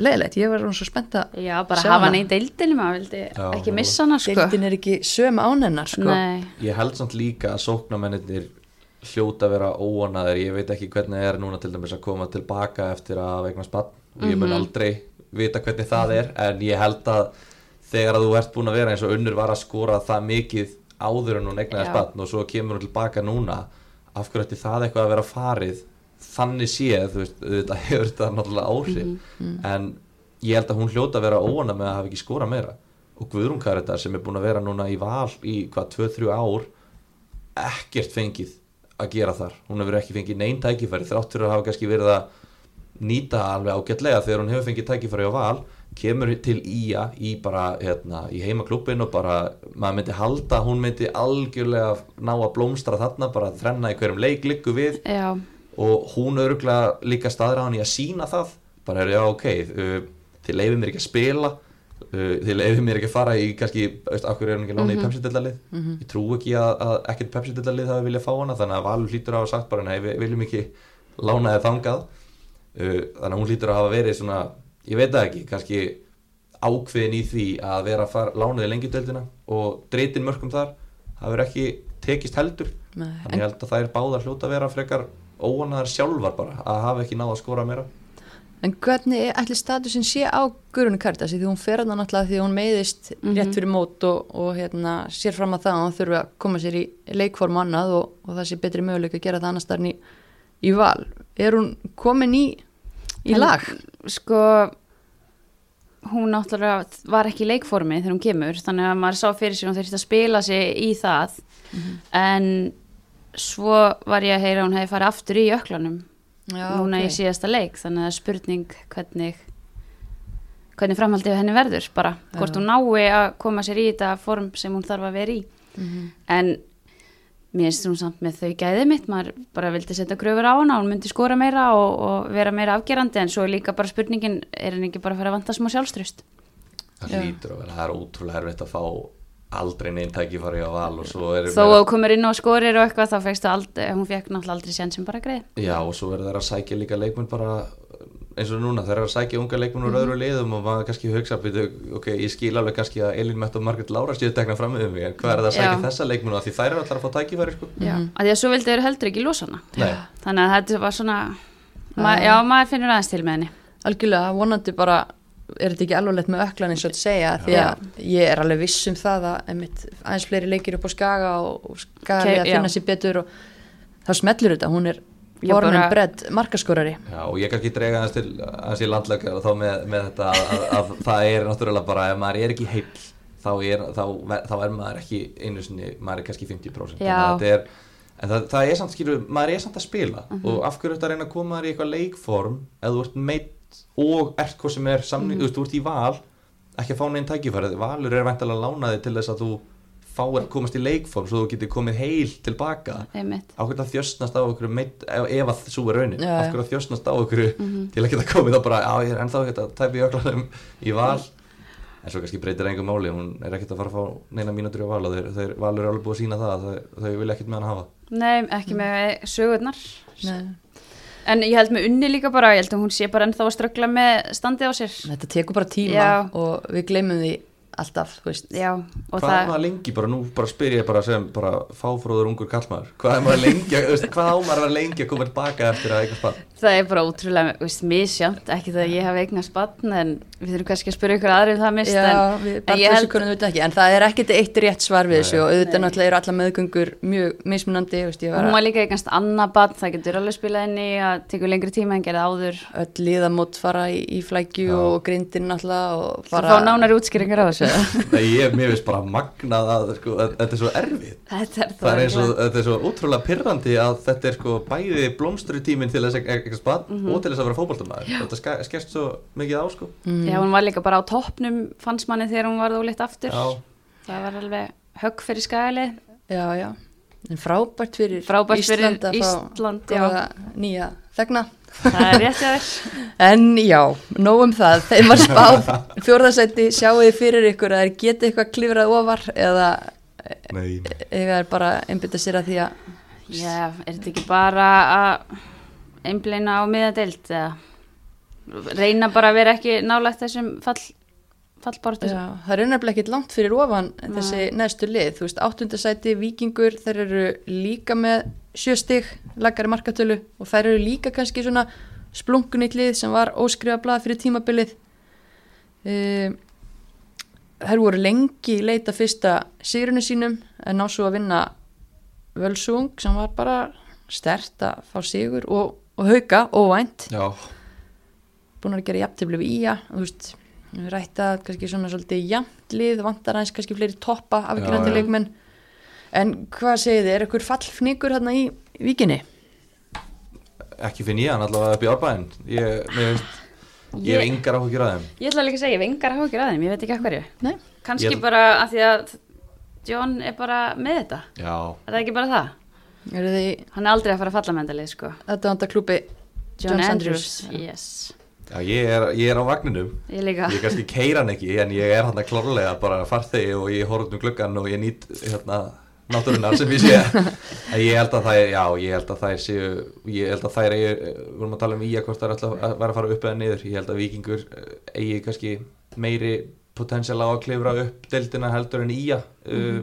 leiðilegt, ég var hún svo spennt að já, bara hafa hann í deildinni maður vildi Já, ekki missa hana sko. Deildin er ekki söm ánennar sko. Nei, Ég held samt líka að sóknarmennir hljóta að vera óanaðir ég veit ekki hvernig það er núna til dæmis að koma tilbaka eftir að vegna spann og ég mun aldrei vita hvernig það er en ég held að þegar að þú ert búin að vera eins og unnur var að skora það mikið áður en hún egnaði spann og svo kemur hún tilbaka núna af hverju ætti það eitthvað að vera farið þannig séð, þú veist, þetta hefur þetta náttúrulega áhrif. En ég held að hún hljóta að vera óana með að hafa ekki skora meira. Og Guðrún Karitar sem er búin að vera núna í val í hvað 2-3 ár ekkert fengið að gera þar. Hún hefur ekki fengið neinn tækifæri þrátt fyrir að hafa kannski verið að nýta alveg ágætlega. Þegar hún hefur fengið tækifæri á val kemur til Ía í bara hérna, í heimaklubbin og bara maður myndi halda, hún myndi algjörlega ná að blómstra þarna bara að þrenna í hverjum leik liggu við. Já, og hún örgulega líka staðra hann í að sína það. Bara er já ok uh, þið leifir mér ekki að spila uh, þið leifir mér ekki að fara í kannski veist, af hverju er hún ekki lána í Pepsi-dillalið? Ég trú ekki að, að ekkert Pepsi-dillalið hafi viljað fá hana þannig að Valur hlýtur að hafa sagt bara nei við viljum ekki lána þið þangað. Uh, þannig að hún hlýtur að hafa verið svona ég veit það ekki, kannski ákveðin í því að vera að fara lánaði lengjudeldina og dreytin mörgum þar það verður ekki tekist heldur. Nei, þannig held að það er báðar hljóta að vera frekar óanaðar sjálfar bara að hafa ekki náða að skora meira En hvernig ætli statusin sé á Guðrunu Karitas því hún fer hann náttúrulega því hún meiðist rétt fyrir mót og, og hérna, sér fram að það að hún þurfi að koma sér í leikform annað og, og það sé betri möguleik að gera það annars starfni í, í val. Er hún komin í, í En- lag? sko hún náttúrulega var ekki í leikformi þegar hún kemur þannig að maður sá fyrir sér hún þurfti að spila sig í það. En svo var ég að heyra að hún hefði farið aftur í jöklanum Já, núna í síðasta leik þannig að það er spurning hvernig hvernig framhaldið henni verður bara. Hvort hún nái að koma sér í þetta form sem hún þarf að vera í. En mér finnst hún samt með þau gæði mitt maður bara vildi setja kröfur á hana hún myndi skora meira og, og vera meira afgerandi en svo er líka bara spurningin er henni ekki bara að fara að vanta smá sjálfströst það hlýtur að vera, það er ótrúlega erfitt að fá aldrei neinn tækifæri á val og svo er þó að þú komur inn og skorir og eitthvað þá fegstu aldrei, hún fekk náttúrulega aldrei sér sem bara greið. Já og svo er það að sækja líka leikmenn bara eins og núna, þeir eru að sækja unga leikmenn úr öðru liðum og maður kannski hugsa byrju, ok, ég skil alveg kannski að Elin Mett og Margret Lára séu tekna fram með mig en hvað er það að sækja Já. þessa leikmenn og því þær eru allar að fá tækifæri sko? Já. að því að svo vildi þeir heldur ekki losa hana. Þannig að þetta var svona ma já, maður finnur aðeins til með henni. Algjörlega, vonandi bara er þetta ekki alvarlegt með öklan eins og að segja? Því að ég er alveg viss um það að einmitt, aðeins fleiri leikir upp á skaga og, og skaga Ke- að já. finna sér betur og þá smellur þetta, hún er borðin bara- bredd markaskorari. Já, og ég kannski drega aðeins til aðeins í landlega og þá með, með þetta að, að, að *laughs* það er náttúrulega bara ef maður er ekki heill þá er, þá, þá er maður ekki einu sinni, maður er kannski 50% Þannig Já. að þetta er, en það, það er samt skilur, maður er samt að spila. Og af hverju þetta að reyna að koma í eitthvað leikform ef þú ert meitt og ert hvað sem er samning, þú veist, þú ert í val ekki að fá neinn tækifæri, valur er væntalega lánaði til þess að þú fáir að komast í leikform svo þú getur komið heil tilbaka. Á hvernig að þjösnast á okkur meitt, ef, ef að svo er raunin, hverju að þjösnast á okkur til að geta komið þá bara, já ég er ennþá ekki að tæpa í öklanum í val. En svo kannski breytir engum máli, hún er ekkert að fara að fá neina mínútur í val og þeir, þeir valur er alveg búið að sína það, að þau, þau vilja ekkert með hann hafa. Nei, ekki með sögurnar. Nei. En ég held með unni líka bara, ég held að hún sé bara ennþá að ströggla með standið á sér þetta tekur bara tíma Já. og við gleymum því alltaf, þú veist. Já, og hvað er það maður lengi, bara nú bara spyr ég bara sem bara fáfróður ungur kallmaður hvað er maður lengi, þú veist, hvað á maður lengi að koma tilbaka eftir að eitthvað spann? Það er bara ótrúlega, veist, misjönd, ekki það að ég hafi eignast bann, en við þurfum kannski að spyrja ykkur aðrið um það mist, Já, en, við en held, ekki, en það er ekkit eitt rétt svar við Nei. þessu og auðvitað Nei. náttúrulega eru alla meðgöngur mjög mismunandi, veist, ég hún var var líka að tekur lengri tíma fá þessu. Nei, ég, finnst bara magnað að sko, að- þetta er svo erfið Þetta er Það er eins og, þetta er svo útrúlega pirrandi að þetta er sko bæði blómstri tíminn til þess að spann Mhm. og til þess að vera fótboltamæður Þetta skerst svo mikið á sko Já, hún var líka bara á toppnum fannst manni þegar hún var óleitt aftur. Já, Það var alveg högg fyrir skælið. Já, já, en frábært fyrir Frábært fyrir Ísland að fá Ísland, já. góða nýja þegna. Það er rétt þér. *laughs* En já, nóg um það, þeim var spáð *laughs* fjórðarsætti, sjáu þið fyrir ykkur að þeir geti eitthvað klifrað ofar eða er bara einbytta sér að því að Já, er þetta ekki bara að einbleina á miðadeild eða reyna bara að vera ekki nálægt þessum fall, fallbortu? Já, það er unnafnilega ekkit langt fyrir ofan þessi neðstu lið, þú veist, áttundasæti vikingur, þeir eru líka með sjöstig, lagari markatölu og þær eru líka kannski svona splunkunýtt lið sem var óskrifa blað fyrir tímabilið. Um, þær voru lengi í leita fyrsta sigrunu sínum en ná svo að vinna völsung sem var bara stert að fá sigur og, og hauka óvænt. Já, búin að gera jafntefli við ía þú veist, rætta kannski svona svolítið jafnt lið, vantar aðeins kannski fleiri toppa Já, já. leikmenn en hvað segið þið, er ykkur fallfnigur hérna í víkinni? ekki finn ég hann allavega upp í árbæðin Ég, finnst, ég hef yngar áhugjur að þeim Ég ætla líka að segja, ég hef engar áhugir að þeim, ég veit ekki að hverju. Nei, Kanski Ég- bara að því að John er bara með þetta. Já, Er það ekki bara það? eru þið Hann er aldrei að fara að falla með þetta lið, sko. þetta vanda klúpi John, Andrews. Yes. Já ég, er, ég er á vagninum. Ég líka. Ég kannski keira hann ekki en ég er hann að klárlega bara farþegi og ég horf út um gluggan og ég nýtt hérna náttúrunar sem ég sé. *laughs* En ég held að það er, já, ég held að það er séu, ég held að það er eigi, við vorum að tala um í að hvort það er alltaf að vera að fara upp eða niður, ég held að vikingur eh, eigi kannski meiri potensial á að klifra upp deildina heldur en í að uh,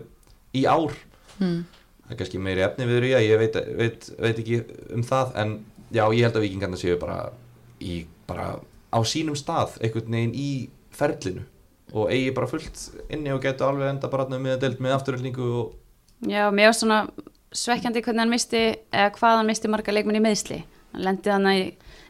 í ár. Hmm. það er kannski meiri efni viður í að ég veit, veit, veit ekki um það en já, ég held að vikingarna séu bara í, bara á sínum stað einhvern veginn í ferlinu og eigi bara fullt inni og getur alveg enda bara með að deild með afturöldingu og Já, mér var svona svekkjandi hvernig hann misti, eða hvað hann misti marga leikmenn í meðsli. Hann lendi hann í,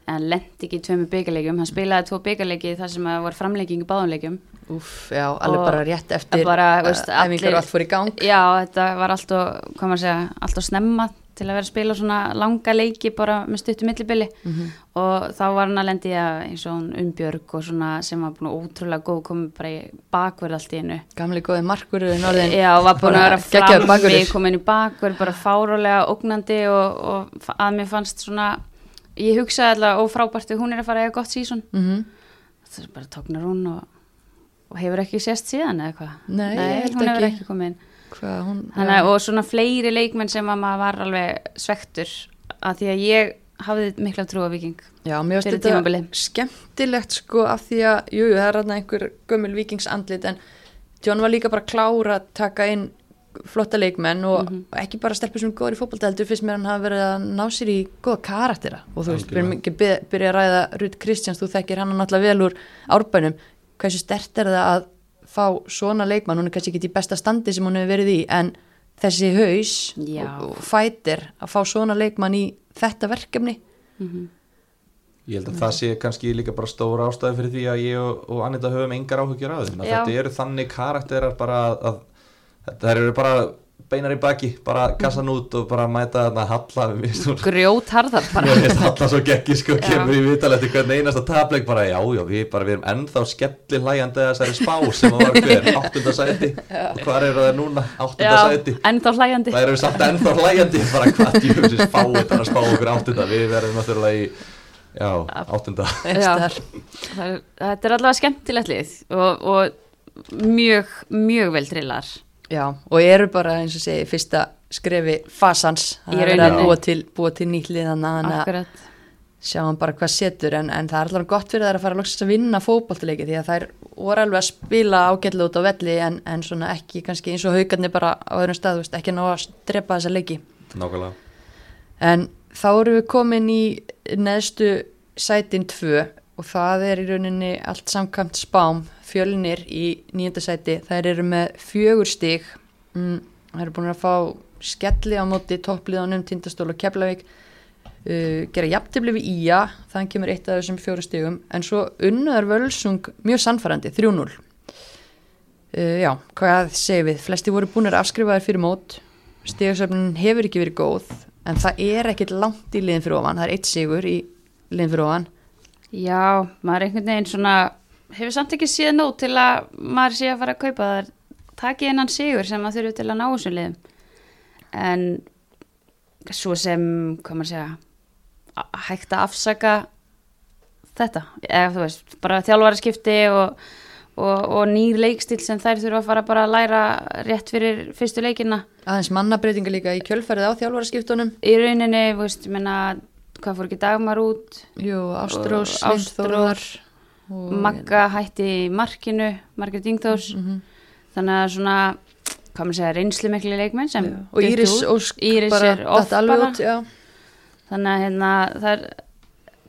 eða hann lendi ekki í tveimu byggarleikjum, hann spilaði tvo byggarleiki þar sem að voru framlegging í báðanleikjum. Úf, já, alveg Og bara rétt eftir bara, að veist, allir- og allt fór í gang Já, þetta var alltaf, hvað maður segja, alltaf snemma til að vera að spila svona langa leiki bara með stuttu millibili Mhm. og þá var hann að lendi að eins og hún umbjörg og svona sem var búin ótrúlega góð komið bara í bakverð allt í hennu. Gamli góði markur er norðin Já, var búin að vera frammi, komin í bakverð, bara fárólega ógnandi og, og að mér fannst svona, ég hugsaði alltaf ófrábært hún er að fara að eiga gott sísón. Mhm. Það er bara tóknar hún og, og hefur ekki sést síðan eða hvað? Nei, ég held hún hefur ekki. ekki komið inn. Hvað hún Þannig, að- og svona fleiri leikmenn sem að maður var alveg svektur að því að ég hafði mikla trú á viking Já, mér finnst þetta tímabilið. skemmtilegt sko af því að, jú, jú, það er hérna einhver gömul vikingsandlit en John var líka bara klára að taka inn flotta leikmenn og Mhm. ekki bara stelpur sem góður í fótbolta heldur fyrst mér hann hafa verið að ná sér í góða karaktera og þú veist, byrja að ræða Rut Kristjáns, þú þekkir hann náttúrulega vel úr árbænum, hversu stert er það að fá svona leikmann, hún er kannski ekki í besta standi sem hún hefur verið í en þessi haus Já. og, og fætir að fá svona leikmann í þetta verkefni ég held að það sé kannski líka bara stóra ástæði fyrir því að ég og, og Anita höfum engar áhugjur að Já. þetta eru þannig karakterar bara að, að það eru bara beinar í baki, bara kassan út og bara mæta þarna halla mér finnst hún- grjót harðar bara. Alltaf svo geggi sko, kemur í vital eftir hvern einasta tableik bara, já, já, við, bara, við erum ennþá skelli hlæjandi að þessari spá sem var hver, *laughs* áttunda sæti? Og hvað eru það núna, áttunda sæti. ennþá hlæjandi. Það eru samt ennþá hlæjandi. Bara hvað djúfisins spá þetta að spá okkur áttunda? Við verðum náttúrulega í já, áttunda. Já. Það er, þetta er allavega skemmtilegt lið og, og mjög, mjög vel trillar Já, og eru bara eins og segi fyrsta skrefi fasans. Í það er að búa til, búa til nýtt lið þannig að akkurat. sjáum bara hvað setur en, en það er allavega gott fyrir þær að fara að vinna fótballtileiki því að þær voru alveg að spila ágætlega út á velli en, en svona ekki kannski eins og haugarnir bara á öðrum stað, þú veist, ekki ná að strepa þessa leiki. Nákvæmlega. En þá erum við komin í neðstu sætin 2 og það er í rauninni allt samkvæmt spám fjölnir í nýjönda sæti. Þær eru með fjögur stig. Mm, þær eru búin að fá skelli á móti toppliðanum Tindastól og Keflavík. Uh, gera jafntefli við Ía þannig kemur eitt af þessum fjóru stigum. En svo unnuðar völsung mjög sannfærandi 3-0 uh, já, hvað segir við? Flesti voru búin að afskrifa þær fyrir mót. Stigasöfnin hefur ekki verið góð en það er ekkit langt í liðin fyrir ofan. Það er eitt sigur í liðin fyrir ofan. Já, maður einhvern veginn svona hefur samt ekki séð nóg til að maður sé að fara að kaupa þar taki einan sigur sem maður þurfi til að ná þessum liðum. En svo sem, hvað maður segja hægt að afsaka þetta, eða þú veist bara þjálfari skipti og, og, og nýr leikstil sem þær þurfa að fara bara að læra rétt fyrir fyrstu leikina. Aðeins mannabreitinga líka í kjölfærið á þjálfaraskiptunum. Í rauninni, þú veist, ég meina hvað fór ekki dagmar út? Jú, Ástrós, og- Magga hætti markinu Margrét Ingþós Mhm. þannig að svona hvað maður segja, reynslu miklu leikmenn sem Já, og Íris. Ósk Íris bara er alveg bara út, þannig að hérna, það er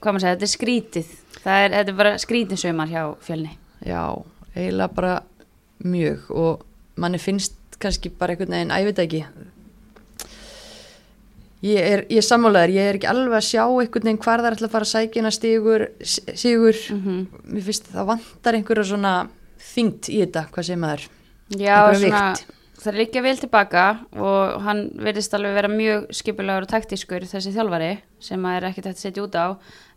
hvað maður segja, þetta er skrítið. Það er, þetta er bara skrítið sömar hjá fjölni. Já, eiginlega bara mjög. Og manni finnst kannski bara einhvern veginn, að ég ekki er, er sammálaður, ég er ekki alveg að sjá einhvern veginn hvar það er alltaf að fara að sækina stigur, sigur. Mm mér finnst það vantar einhverja svona þyngt í þetta, hvað segir maður? Já, svona það er líka vel tilbaka og hann verðist alveg vera mjög skipulegur og taktískur þessi þjálfari sem að er ekkert hægt að setja út á.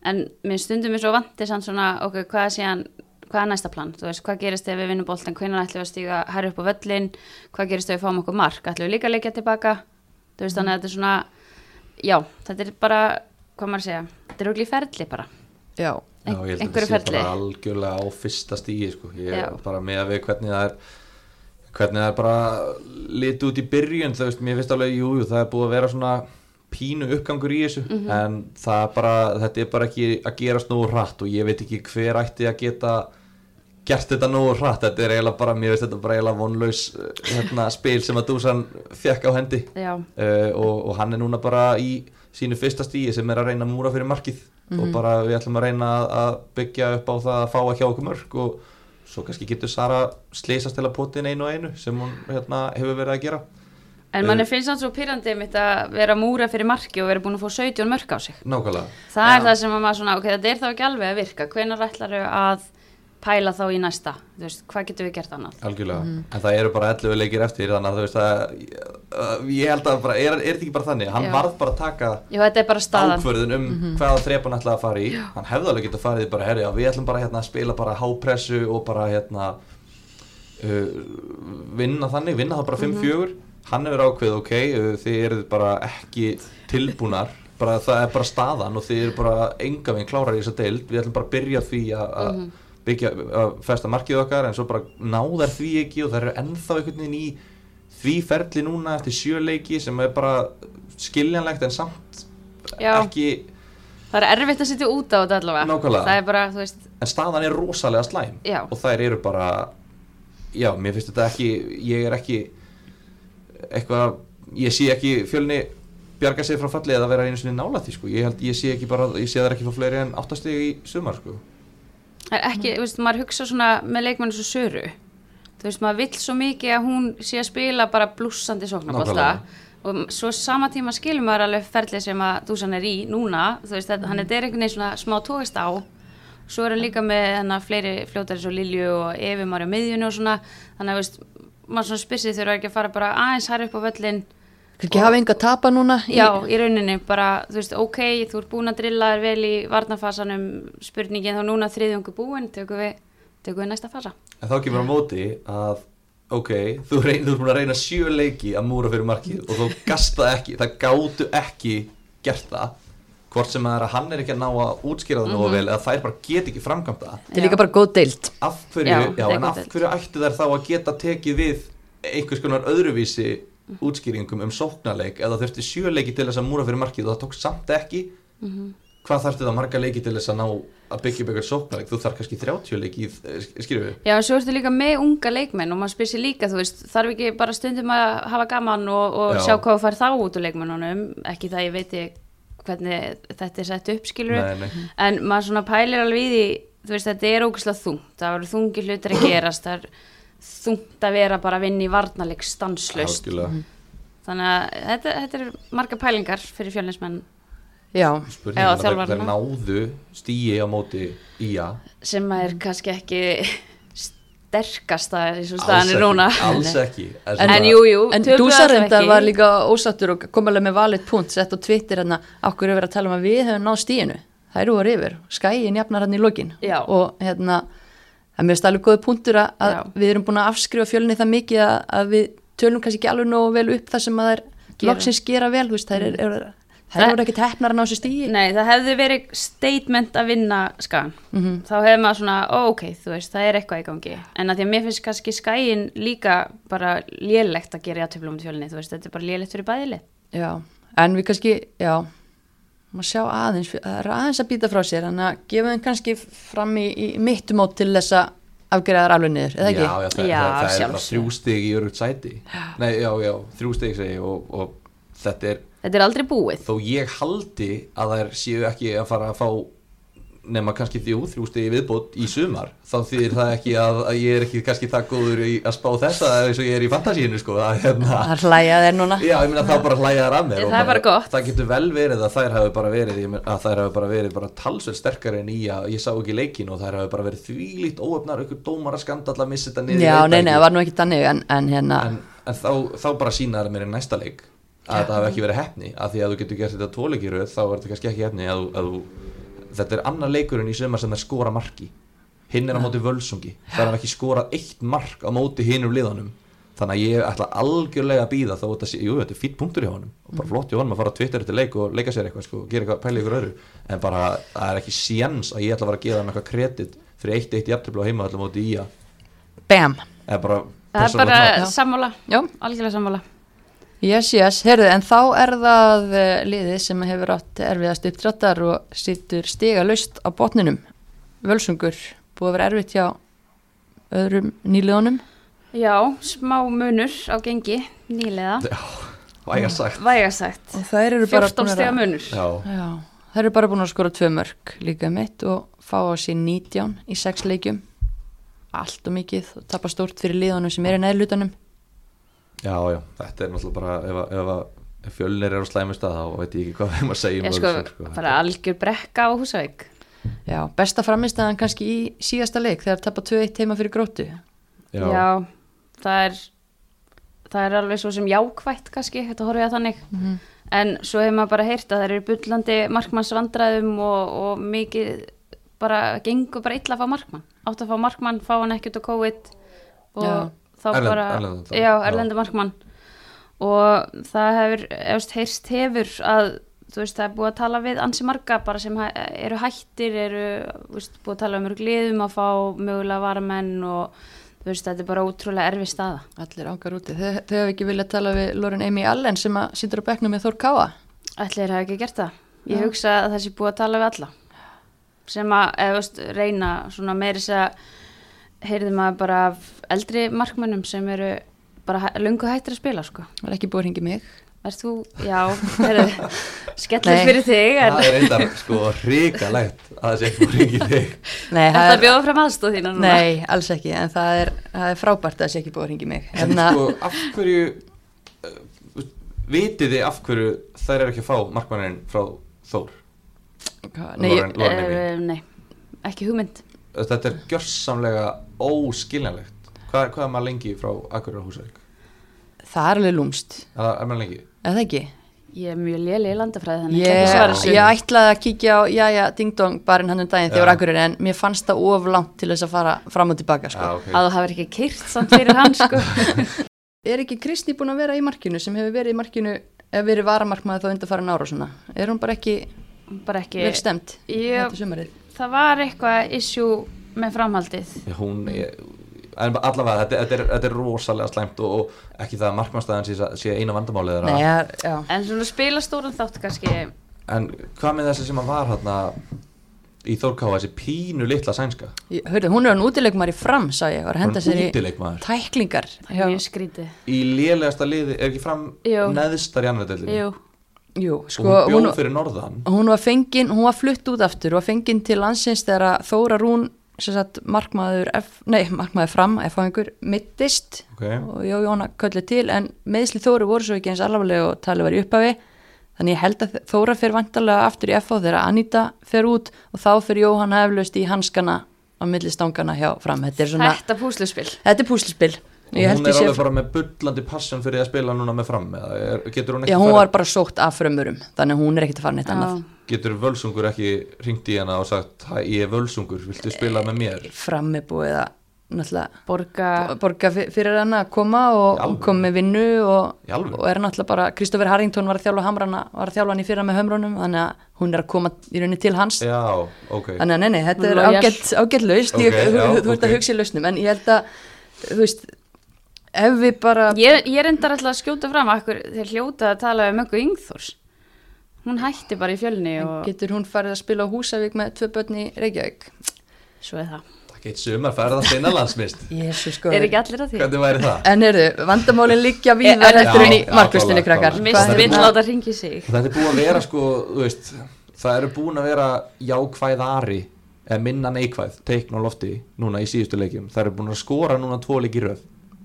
En mér stundum er svo vantið sann svona ok, hvað er síðan hvað er næsta plan, þú veist, hvað gerist ef við vinnum boltan hvernig ætlum við að stíga herri upp á völlin hvað gerist ef við fáum okkur mark, ætlum við líka að leikja tilbaka þú veist, þannig að þetta er svona já, þetta er bara hvað maður að segja, þetta er auðvitað ferli bara já, Já, ég held að þetta sé ferli. bara algjörlega á fyrsta stígi sko. ég Já. er bara með að við hvernig það er hvernig það er bara litið út í byrjun það veist, mér finnst alveg, jú, jú, það er búið að vera svona pínu uppgangur í þessu Mhm. en það er bara, þetta er bara ekki að gerast nógu hratt og ég veit ekki hver ætti að geta gert þetta nógu hratt, þetta er eiginlega bara mér finnst þetta bara eiginlega vonlaus eh, hérna, spil sem að Dusan fekk á hendi. Uh, og, og hann er núna bara í sínu fyrsta stíi sem er að reyna múra fyrir markið. Og bara við ætlum að reyna að- byggja upp á það að fá að hjá okkur mörg og svo kannski getur Sara sleisast til að potin einu og einu sem hún hérna, hefur verið að gera. En Eh. manni finnst það svo pyrrandi mitt að vera múra fyrir marki og vera búin að fá 17 mörk á sig. Nákvæmlega. Það er Já. það sem að maður svona, ok, þetta er þá ekki alveg að virka. Hvenar ætlar að pæla þá í næsta, þú veist, hvað getum við gert annað? Algjörlega, en það eru bara 11 leikir eftir þannig að þú veist að uh, ég held að bara, er, er þetta ekki bara þannig? Hann Já. varð bara að taka já, þetta er bara staðan. ákvörðun um hvaða þrep hann ætlaði að fara í. Hann hefði alveg getað farið í bara, herri, já, við ætlum bara hérna, að spila bara hápressu og bara hérna uh, vinna þannig, vinna það bara 5-4 hann hefur ákveð, ok, uh, þið eruð bara ekki tilbúnar bara það er bara staðan og þið eru bara enga veginn klárar í þessa deild, við ætlum bara að byrja því að að byggja, að festa markið okkar en svo bara náðar því ekki og það eru ennþá einhvern veginn í því ferli núna eftir sjöleiki sem er bara skiljanlegt en samt Já. ekki það er erfitt að setja út á þetta allavega. Það er bara, veist, en staðan er rosalega slæm. Já. og þær eru bara já, mér finnst þetta ekki ég er ekki eitthvað, ég sé ekki fjölni bjarga sig frá falli eða vera einu sinni nála því sko, ég held, ég sé ekki bara ég sé þær ekki fá fleiri en áttastegi í sumar sko það er ekki, þú veist, maður hugsa svona með leikmennu svo söru. Þú veist, maður vill svo mikið að hún sé að spila bara blúsandi sóknabólta Nákvæmlega. og svo sama tíma skilur maður alveg ferlið sem að Dusan er í núna. Þú veist, þetta, hann er einhvern veginn svona smá tókast á. Svo er hann líka með hennar fleiri fljótari svo Lilju og Efi Marja miðjunu og svona, þannig að veist maður svona spyrsið þurfa ekki að fara bara aðeins hær upp á völlin Kannski hafa enga tapa núna Já, í rauninni bara, þú veist, ok, þú ert búin að drilla þér vel í varnafasanum spurningin þá núna þriðjungu búin, tökum við, tökum við næsta fasa. en þá kemur á móti að ok, þú, reyn, þú ert búin að reyna sjö leiki að múra fyrir markið og þú gasta ekki, það gátu ekki gert það hvort sem það er að hann er ekki að ná að útskýra það nógu vel eða þær bara get ekki framkvæmt það. Þetta er líka bara góð deild. Af hverju, Já, já, það en af hverju ættu þær þá að geta tekið við einhvers konar öðruvísi útskýringum um sóknarleik eða þurfti sjö leiki til þess að múra fyrir markið og það tók samt ekki. Hvað þarftu það marga leiki til þess að ná að byggja eitthvað sóknarleik, þú þarf kannski 30 leiki, skýrðu við Já, svo ertu líka með unga leikmenn og maður spyr sér líka, þú veist, þarf ekki bara stundum að hafa gaman og, og Já. sjá hvað fær þá út úr leikmennunum, ekki það ég veit hvernig þetta er sett upp skilur en maður svona pælir alveg í því þú veist þetta er ógæslega þungt það eru þungi hlutir að gerast það er þungt að vera bara að vinna í varnarleik stanslaust Algjörlega. þannig að þetta, þetta er marga pælingar fyrir fjölnismenn. Já, er að þeir, þjálfarana. þeir náðu stíi á móti sem að er kannski ekki sterkasta eins og Alls staðan er ekki, núna. Alls ekki. En, En svona- jú, jú, en Dúsarenda var líka ósattur og kom alveg með valið punkt sett á Twitter hérna, okkur er verið að tala um að við hefum náð stíinu það eru voru yfir, skæin jafnar hann í lokin. Já. og hérna það er mjög stælu góði punktur að, að Já. við erum búin að afskrifa fjölni það mikið að, að við tölum kannski ekki alveg nógu vel upp það sem að þær Gera. loksins gera vel, veist, þær er, er, þær Það- voru ekki teppnar að ná sér stíi Nei, það hefði verið statement að vinna skagan. Mhm. Þá hefði maður svona, ó, ok, þú veist, það er eitthvað í gangi. En að því að mér finnst kannski skæin líka bara lélegt að gera játtöflum um tjölni, þú veist, þetta er bara lélegt fyrir bæðili. Já, en við kannski, já, maður sjá aðeins, það er aðeins að býta frá sér, þannig að gefa þeim kannski fram í, í mittumót til þess að afgreða þær alveg niður, eða ekki? Já, já, það, Já, það, það er bara þrjú stig í örugt sæti Nei, já, já, þrjú stig segi og, og þetta er, Þetta er aldrei búið. þó ég haldi að þær séu ekki að fara að fá nema kannski þrjú, þrjú stigi viðbót í sumar, þá þýðir það ekki að, að ég er ekki kannski það góður í að spá þessa eins og ég er í fantasíinu sko að, hérna, Það er hlæja þeir núna. Já, ég meina þá bara hlæja þær að mér Það er bara gott. Það getur vel verið að þær hafi bara verið ég meina, að þær hafi bara verið bara talsveld sterkari en í að ég sá ekki leikin og þær hafi bara verið þvílíkt óöfnar ykkur dómar að skanda allar missi þetta niður Já, nei, það nei, það var nú ekki þannig, en, en hérna, en, en þá, þá bara sína það mér í næsta leik að þetta hafi ekki verið hefni af því að þú getur gert þetta tvoleikiröð þá er þetta kannski ekki hefni að, að þú, þetta er annar leikurinn í sumar sem er skora marki hinn er á móti völsungi. Það er ekki skorað eitt mark á móti hinnum liðanum þannig að ég ætla algjörlega að býða þá þetta sé, jú þetta er fýtt punktur hjá honum. Og bara flott hjá honum að fara á Twitter til leik og leika sér eitthvað sko, gera eitthvað, pæla ykkur öðru. En bara það er ekki séns að ég ætla að fara að gefa hann eitthvað kredit fyrir eitt eitt jafntöflu á heima allir móti í að bam. Það er bara sammála, Já, algjörlega sammála. Yes, yes, heyrðu, en þá er það uh, liðið sem hefur átt erfiðast uppdráttar og sittur stiga laust á botninum. Völsungur, búið að vera erfitt hjá öðrum nýliðunum. Já, smá munur á gengi, nýlega, væga sagt vægasagt. Og þær eru bara 14 búnar stega að- munur. Já, Já, þær eru bara búin að skora tvö mörg líka mitt og fá á sér 19 í sex leikjum allt og mikið og tapa stórt fyrir liðunum sem er í neðlutanum já, já, þetta er náttúrulega bara ef, að- ef, að- ef fjölnir er á slæmi stað þá veit ég ekki hvað þeim að segja um sko, Völsung, sko. bara algjör brekka á Húsavík. Já, besta framistæðan kannski í síðasta leik þegar tapa 2-1 heima fyrir grótu já, Já, það er það er alveg svo sem jákvætt kannski, þetta horfið að þannig en svo hefur maður bara heyrt að það eru bullandi markmannsvandræðum og, og mikið bara gengur bara illa að fá markmann átt að fá markmann, fá hann ekkert á COVID og Já. Þá Erlend- bara erlendan þá. já, erlendu markmann. Og það hefur efst heyrst hefur að þú veist, það er búið að tala við ansi marga bara sem eru hættir eru þú veist, búið að tala um mörg liðum að fá mögulega varamenn og þú veist, þetta er bara ótrúlega erfi staða. Allir ángar úti, þau, þau hefur ekki viljað tala við Loren Amy Allen sem að sýtur á bekknum með Þór Káa þeir hafa ekki gert það. Ég hugsa að það sé búið að tala við alla. Sem að, eða veist, reyna svona meiri þess að heyrði maður bara af eldri markmönnum sem eru bara löngu hættir að spila, sko. var ekki búið að hringi mig Er þú, já, Nei. fyrir þig, en það er eitthvað sko hrikalegt að það sé ekki búin ekki þig Nei, er það að bjóða fram aðstóð þína núna? Nei, alls ekki, en það er, það er frábært að það sé ekki búið að hringi mig en Hérna, sko af hverju uh, vitið þið af hverju þær eru ekki að fá markmannin frá Þór nei, Lauren Amy. Uh, nei, ekki hugmynd. Þetta er gjörsamlega óskiljanlegt hvað, hvað er maður lengi frá Akureyrar Húsavík það er alveg lúmst er, það- er maður lengi eða það ekki Ég er mjög léli í landafræði, þannig svara Ég, ætlaði að kíkja á Jæja Ding Dong barinn hann um daginn þegar Já. akkurir en mér fannst það of langt til þess að fara fram og tilbaka sko. Já, ok. Að þú hafur ekki kyrt samt fyrir hann, sko. *laughs* Er ekki Kristi búin að vera í markinu sem hefur verið í markinu ef verið varamarkmaði þá undir fara ára og svona er hún bara ekki bara ekki... vel stemt Ég- þetta sumarið Það var eitthvað issue með framhaldið. Já, hún er, en allavega þetta, þetta, er, þetta er rosalega slæmt og, og ekki það að markmannstæðan sé, sé eina vandamálið þeirra. Nei, ja, já, En svona spila stóran þátt kannski en hvað með þessi sem að var hérna í Þórkáa, þessi pínu litla sænska Hörðu, hún er hann útilegumar í fram, sá ég, var að henda sér í tæklingar. Það er mjög skrítið í lélegasta liði, er ekki fram Jú. neðstar í annar deildinni Jú, jú, og sko, hún bjóð fyrir norðan. hún var fengin, hún var flutt út aftur og var fengin til landsins þegar að Þóra Rún sem sagt markmaður F, nei, markmaður fram, ef fá einhver mittist. Okay. og Jó Jóna köllu til en meðsli Þóru voru svo ekki eins alvarlega og talið var í upphafi. Þannig ég held að Þóra fyrir vantarlega aftur í FH þegar Anita fer út og þá fyrir Jóhanna eflaust í hanskana á millistangana hjá fram. Þetta er svona, Þetta púsluspil. Þetta er púslispil og hún er alveg bara með bullandi passion fyrir að spila núna með fram eða er, getur hún ekki Já, hún var bara sótt af frömmurum þannig að hún er ekkert að fara neitt annað. Já, getur völsungur ekki ringt í hana og sagt ég er völsungur, viltu spila með mér? Fram er búið að náttúrulega borga borga fyr- fyrir hann að koma og, koma með vinnu og, og er náttúrulega bara Kristoffer Harrington var að þjálfa hamrana var að þjálfa hann í fyrra með hömrunum þannig að hún er að koma í rauninni til hans. Já, ok. Þannig að nei, nei, þetta er ágætt, ágætt laust Ok, ég, þú, ert að hugsa í lausnum en ég held að, þú veist ef við bara Ég, ég reyndar alltaf að skjóta fram akkur þeir hljóta að tala um Möggu Yngþórs Hún hætti bara í fjölni og getur hún farið að spila á Húsavík með tvö börn í Reykjavík svo er það það geit sumar ferðast innanlandsmist *laughs* Jésu sko Er ekki allir að því? hvernig væri það? en eru, vandamálin liggja *laughs* víðar Er- heldur en í Já, markvöstinni klálega, krakkar. Mist hérna- láta ringi sig Og þetta er búið að vera sko, þú veist, það eru búin að vera jákvæðari eða minna neikvæð, teikn á lofti núna í síðustu leikjum. Það eru búin að skora núna tvo leiki í röð.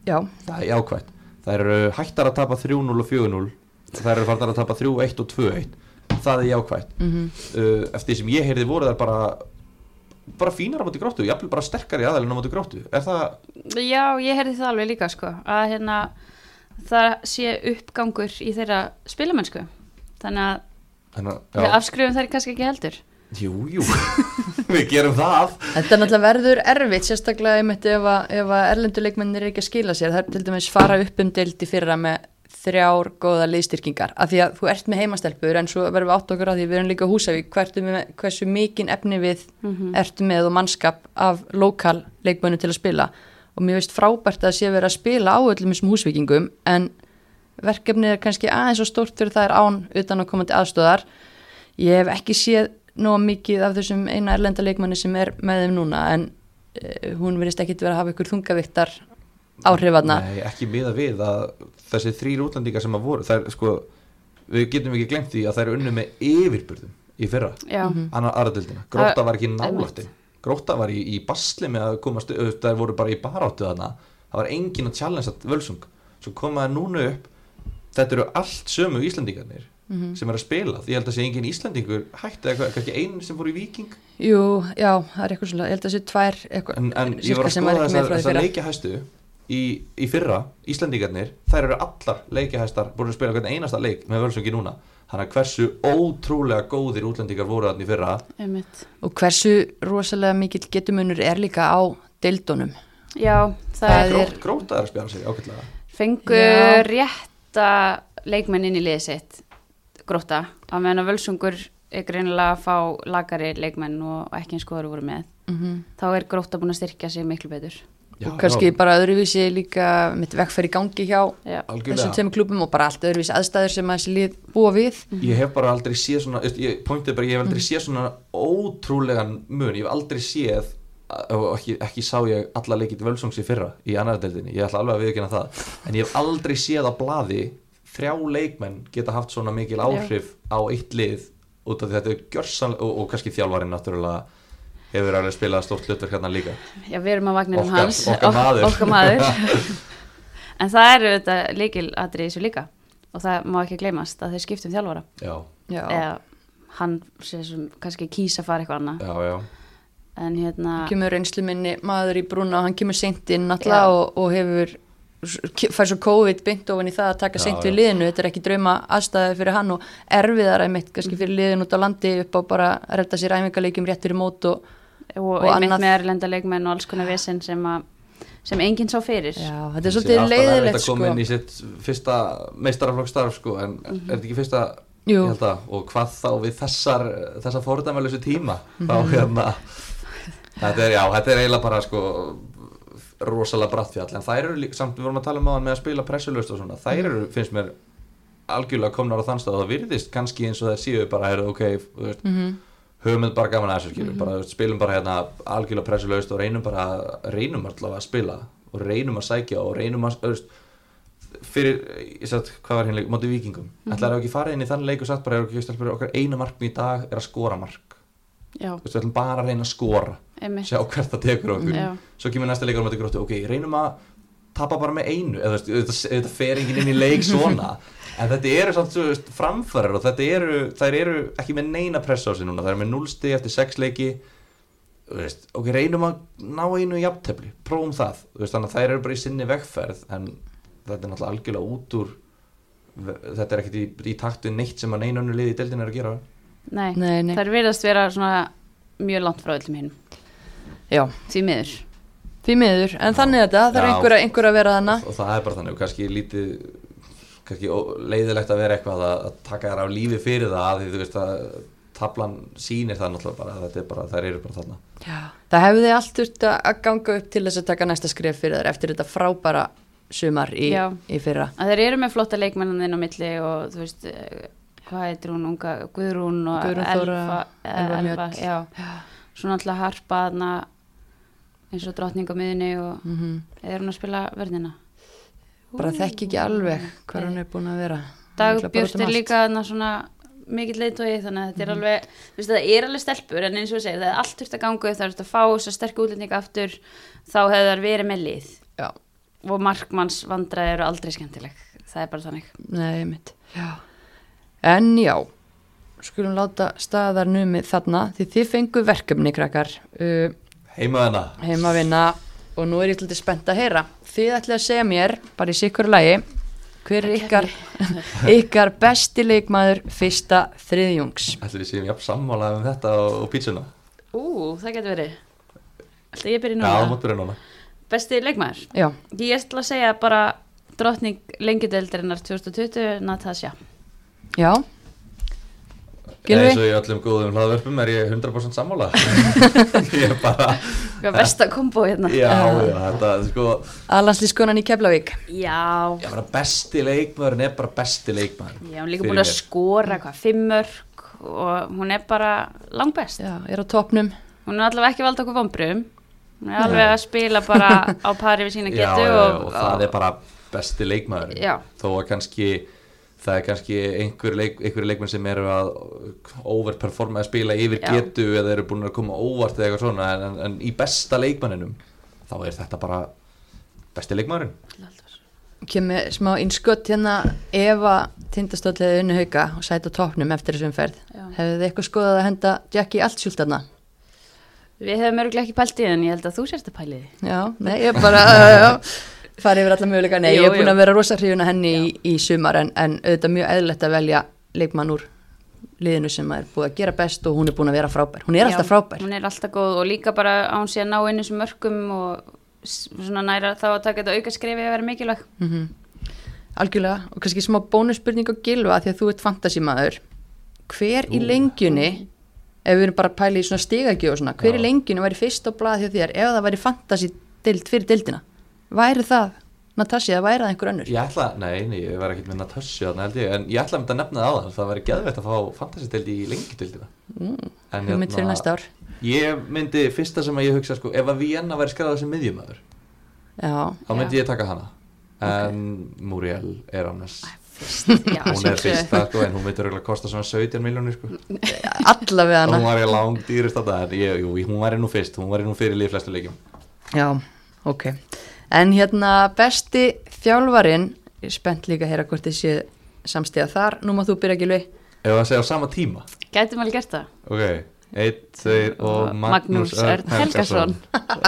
Já, Það er jákvæð. Það eru hættar að tapa 3-0 og 4-0. Það eru farnar að tapa 3-1 og 2-1. Það er jákvæð. mhm Uh, eftir því sem ég heyrði voru þær bara bara fínar á móti gróttu, jafnvel bara sterkari aðalinn á móti gróttu. Er það, Já, ég heyrði það alveg líka sko að hérna það sé uppgangur í þeirra spilamennsku þannig að hérna, við já, afskrifum þær kannski ekki heldur jú, jú, *laughs* *laughs* við gerum það. Þetta náttúrulega verður erfitt, sérstaklega einmitt ef að, ef að erlenduleikmennir er ekki að skila sér. Það er til dæmis fara upp um deild í fyrra með þrjár góða liðstyrkingar. Af því að þú ert með heimastelpur en svo verðum við átt okkur á því við erum líka Húsavík. Með, hversu mikinn efni við ertu með og mannskap af lokal leikmennu til að spila. Og mér veist frábært að sé verið að spila á öllum þessum húsvíkingum en verkefnið er kannski aðeins og stórt fyrir það er án utan að koma til aðstóðar. Ég hef ekki séð nóg mikið af þessum eina erlenda leikmanni sem er með þeim núna en uh, hún verðist ekkit vera að hafa ykkur þungaviktar áhrifaðna. Nei, ekki miða við að þessi þrýr útlendingar sem að voru, það er sko við getum ekki glemt því að það eru unnu með yfirburðum í fyrra, Já, annar aðradildina Gróta var ekki nálættin Gróta var í, í basli með að komast upp það voru bara í baráttu þarna. Það var engin að challenge að völsung. Svo komaði núna upp. Þetta eru allt sömu Íslandingarnir sem er að spila, því ég held að sé engin Íslandingur hætti eða kannski einn sem fór í Viking Jú, já, það er eitthvað svona, ég held að sé tvær eitthvað, en, en ég var að skoða þessar fyrra. leikjahæstu í, í fyrra, Íslandingarnir þær eru allar leikjahæstar búin að spila hvern einasta leik með völsungi núna. Þannig að hversu ótrúlega góðir útlendingar voru þarna í fyrra. Einmitt. Og hversu rosalega mikill getumunur er líka á deildunum. Já, það, Það er er- Grót, gróta er að spila sig ákveðlega fengu Já. rétta leikmenn inn í liðið sitt gróta, á meðan að völsungur er greinilega að fá lagari leikmenn og ekki eins góður voru með Mm þá er gróta búin að styrkja sig miklu betur. Já, og kannski já, bara öðruvísi líka mitt vegferð í gangi hjá Já, þessum tveimur klubum og bara allt öðruvísi aðstæður sem að þessi lið búa við. Ég hef bara aldrei séð svona ég, Pointið bara, ég hef aldrei séð svona ótrúlegan mun, ég hef aldrei séð ekki, ekki sá ég alla leikið völsungs í fyrra í annar deildinni, ég ætla alveg að viðkynna það. En ég hef aldrei séð á blaði þrjá leikmenn geta haft svona mikil áhrif á eitt lið út af því þetta er gjörsan og, og kannski þjálfarinn náttúrulega hefur alveg spilað stórt hlutverk hérna líka. Já, við erum að vagninum Okkar- hans. okkar ok- maður. okkar maður. *laughs* *laughs* En það eru þetta líkil atrið þessu líka. Og það má ekki gleymast að þeir skiptum þjálfara. Já, Já, eða hann sem kannski kýsa fara eitthvað annað. Já, já. En hérna, kemur reynslu minni maður í brúna og hann kemur seint inn Já. og, og hefur fær svo COVID beint ofan í það að taka seint við liðinu, þetta er ekki drauma aðstæði fyrir hann og erfiðar einmitt kannski fyrir liðin út á landi upp á bara að redda sér æfingarleikjum rétt fyrir mót og og, Og einmitt með erlenda leikmenn og alls konar vesen sem, að, sem enginn sá fyrir. Já, þetta er svolítið alltaf erfitt leiðilegt að sko. koma inn í sitt fyrsta meistaraflokkstarf sko, en er þetta ekki fyrsta Jú. ég held að, og hvað þá við þessar þessar fordæmalösu tíma? Mhm. þá hérna þetta er, já, þetta er eiginlega bara sko rosalega bratt fjall en þær eru samt við vorum að tala um á með að spila pressulöst og svona, þær eru, finnst mér algjörlega komnar á þann stað og það virðist kannski eins og það séu bara, heyrðu, ok veist, Mhm. höfum við bara gaman að þessu skilur bara, þú veist, spilum bara hérna algjörlega pressulöst og reynum bara, reynum alltaf að spila og reynum að sækja og reynum að, veist, fyrir, ég sagt, hvað var hérna mótið vikingum, mm Mhm. ætlaði að ekki fara inn í þann leik og sagt bara, ekki, stelpur, okkar einu markmi í dag er að skora mark. Þú veist, við ætlum bara að reyna að skora einmitt. Sjá hvert það tekur okkur. Já. svo kemur næsta leikur á móti gróttu, ok, reynum að tapa bara með einu, eða þetta, þetta fer enginn inn í leik svona. En þetta eru samt framfærar og þetta eru, þær eru ekki með neina pressa á sig núna, þær eru með 0 stig eftir 6 leiki. Veist, ok, reynum að ná einu jafntefli, prófum það. Veist, þannig að þær eru bara í sinni vegferð en þetta er náttúrulega algjörlega út úr þetta er ekkert í, í taktu neitt sem að neina önnu liði í deildin er að gera. Nei, Nei, nei. þær virðast vera svona mjög langt frá öllum hinn Já, Því miður. Því miður, en þannig er þetta, það er Já. einhver, einhver að vera þarna. Og það er bara þannig. Og kannski lítið kannski leiðilegt að vera eitthvað að, að taka þær af lífi fyrir það af því þú veist að tablan sýnir það náttúrulega bara. Að þetta er bara, þær eru bara þarna. Já. Það hefði allt þurft að að ganga upp til þess að taka næsta skref fyrir þær eftir þetta frábæra sumar í, Já. í fyrra. Að þeir eru með flotta leikmennin á milli og þú veist eh, hvað heitir hún unga Guðrún og Guðrún Elfa, eh, Elfa Elfa Mjöll. já. svona alltaf harpa þarna eins og miðinni og mm er hún að spila verðina Bara þekki ekki alveg hvað hún er búin að vera. Dagbjörn um er líka þarna svona mikill leitói þannig að þetta er alveg þú veist, það er alveg stelpur en eins og segir það er allt þurft að ganga það er þurft að fá þess að sterku útlendinga aftur þá hefur það verið með lið. Já, og markmanns vandræði eru aldrei skemmtileg það er bara þannig. Nei, mitt Já. En já skulum láta staðar numið þarna því þið fengu verkefni krakkar. Uh, heima þarna heima að vinna. Og nú er ég til spennt að heyra. Þið ætlið að segja mér, bara í sikkur lagi hver er ykkar *laughs* *laughs* ykkar besti leikmaður fyrsta þriðjungs? Ætlum við séum jafn sammála um þetta og, og pítsuna? Ú, það getur verið. Ætla ég byrja já, það núna mátt byrja núna. Besti leikmaður? Já, Ég ætla að segja bara drottning lengjudeldarinnar 2020 Natasja já? Eins og í öllum góðum hlaðverfum er ég 100% sammála. *laughs* Ég er bara Hvað besta kombo hérna. Já, já, þetta sko Alanslískonan í Keflavík. Já, já, bara besti leikmaðurinn er bara besti leikmaður Já, hún er líka búin að mér. skora hvað, fimm mörg og hún er bara langbest. Já, er á topnum Hún er allavega ekki valda okkur vonbrum. Hún er alveg að spila bara á pari við sína já, getu já, og, og, það er bara besti leikmaðurinn. Já. þó að kannski það er kannski einhver, leik, einhver leikmenn sem eru að overperforma að spila yfir Já. getu eða eru búin að koma óvart eða eitthvað svona en, en, en í besta leikmanninum þá er þetta bara besti leikmaðurinn kemur smá innskott hérna Eva tindastóll hefði unni hauka og sæti á topnum eftir þessum ferð hefðu þið eitthvað skoðað að henda Jackie Altsjúlt þarna? Við hefum örgulega ekki pælt í en ég held að þú sérst að pæli því. Já, nei, ég bara *laughs* *laughs* farið yfir alla möguleika. Nei, Jú, ég er búin að vera rosa hrifuna henni í, í sumar en, en auðvitað mjög eðlilegt að velja leikmann úr liðinu sem er búið að gera best og hún er búin að vera frábær. Hún er alltaf Já, frábær. Hún er alltaf góð og líka bara á hún sé að ná inn þessum mörgum og s- svona næra þá að taka þetta auka skrefi að vera mikilvæg. mm algjörlega. Og kannski smá bónusspurning á Gilva því að þú ert fantasímaður. Hver í lengjunni ef við erum bara að pæla í svona stigagjöf og svona hver Já. í lengjunni væri fyrst á blað hjá þér ef það væri fantasídild fyrir dildina væri það Natasja eða væri það einhver önnur? Ég ætla, nei, nei, ég var ekkert með Natasja ég, en ég ætla að mynda að nefna það áðan það væri geðveitt að fá fantasy-deild í lengjudildina mm, En hugmynd fyrir hérna, næsta ár. Ég myndi, fyrsta sem að ég hugsa sko, ef að Vienna væri skræðað sem miðjumæður já, þá myndi ég taka hana. En Muriel er annars. Já, Hún er fyrsta sko, en hún myndi örgulega að kosta svona 17 miljónir sko. Allavega Hún hana var í lang dýrist þetta, en ég, jú, hún væri nú fyrst, hún væri nú fyrir líf flestu leikjum. Já, ok en hérna besti þjálfarin ég er spennt líka að heyra hvort þið séu samstíða þar, nú má þú byrja Gilvi Ef að segja á sama tíma Gætum alveg gert það. Ok, einn, tveir og Magnús Magnús Örn Helgason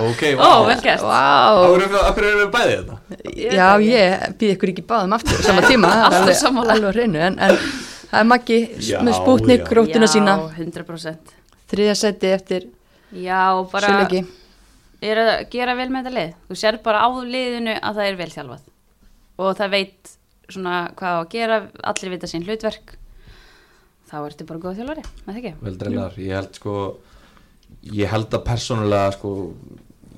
Ok, Ó, vá vel gert. Vá, Akkur erum við bæðið þetta? Já, ég býð ykkur ekki báðum aftur á sama tíma, *laughs* það er Alltaf alveg, sammála. alveg hreinu en, en það er Maggi með spútnik já. grótuna sína, Já, 100%. þriðja seti eftir Já, bara Sjöleiki. Er að gera vel með þetta lið. Þú sér bara á liðinu að það er vel þjálfað. Og það veit svona hvað á að gera, allir vita sín hlutverk. Þá ertu bara góð þjálfari, með það ekki? Vel dreinar, ég held sko ég held að persónulega sko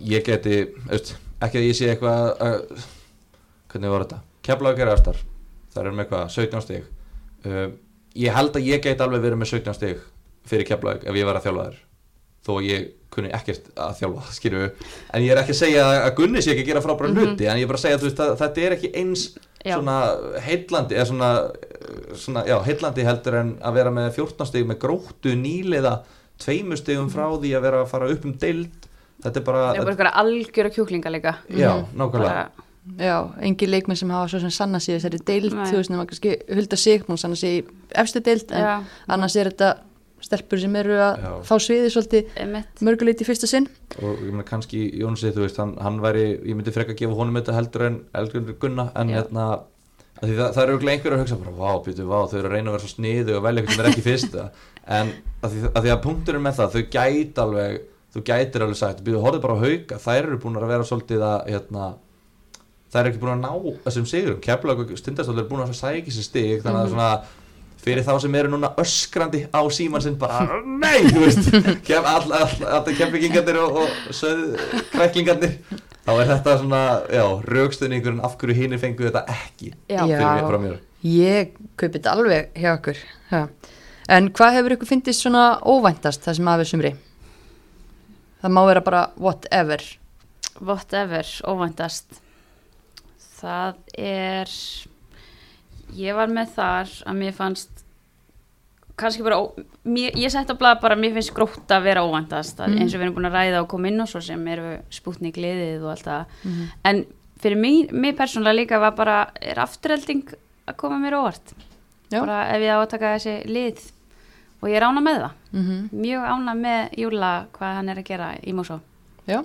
ég geti, veist, ekki að ég sé eitthvað að, hvernig var þetta keflaðu gera eftir, það er með eitthvað 17 stig uh, ég held að ég geti alveg verið með 17 stig fyrir keflaðu ef ég var að þjálfa þær þó að ég kunni ekkert að þjálfa skilju, en ég er ekki að segja að Gunni sé ekki að gera frábæra hluti, en ég er bara að segja þú veist, að þetta er ekki eins Já. svona heitlandi eða svona, svona já, heitlandi heldur en að vera með 14 stegum með gróttu nýliða tveimur stegum frá því að vera að fara upp um deild. Þetta er bara, Það er bara eitthvað algjör og kjúklinga líka. Já, nákvæmlega. Bara, Já, engin leikmenn sem hafa svo sem sanna sig í þessari deild, þú veist, nema kannski hulda sig, hún sanna sig í efstu deild, en Já. annars er þetta stelpur sem eru að Já. fá sviði svolítið einmitt mörguleit í fyrsta sinn. og ég meina kannski Jónsi, þú veist, hann, hann væri ég myndi frekka að gefa honum þetta heldur en heldur Gunna, en Já. hérna að því það, það eru örugglega einhverjur að hugsa bara, vá, býtu, vá, þau eru að reyna að vera svo sniðu og velja eitthvað sem er ekki fyrsta *laughs* en að því, að því að punkturinn með það, þau gæti alveg þú gætir alveg sagt, býtu, horfðu bara á hauka þær eru búin að vera svolítið að hérna, þær eru ekki búin að ná þessum sigurum, keflag og stundastóður eru búin að sækja sér stig, þannig að svona fyrir þá sem eru núna öskrandi á síman sinn bara, nei, þú veist *laughs* kem, all, all, all, kempikingarnir og, og söð kræklingarnir þá er þetta svona, já, raukstöðningurinn af hverju hinir fengu þetta ekki Já. Fyrir mér, Ég kaupi þetta alveg hjá okkur. Já. En hvað hefur ykkur fyndist svona óvæntast það sem aðeins sumri? Það má vera bara whatever. whatever, óvæntast það er ég var með þar að mér fannst kannski bara, ó, mér, ég sett á blað bara að mér finnst grótt að vera óvæntast mm. eins og við erum búin að ræða og koma inn og svo sem eru spútnik liðið og allt það en fyrir mig, mig persónulega líka var bara, er afturhelding að koma mér óvart Já. bara ef ég á að taka þessi lið og ég er ána með það Mm -hmm. mjög ána með Júla hvað hann er að gera í Mósó Já.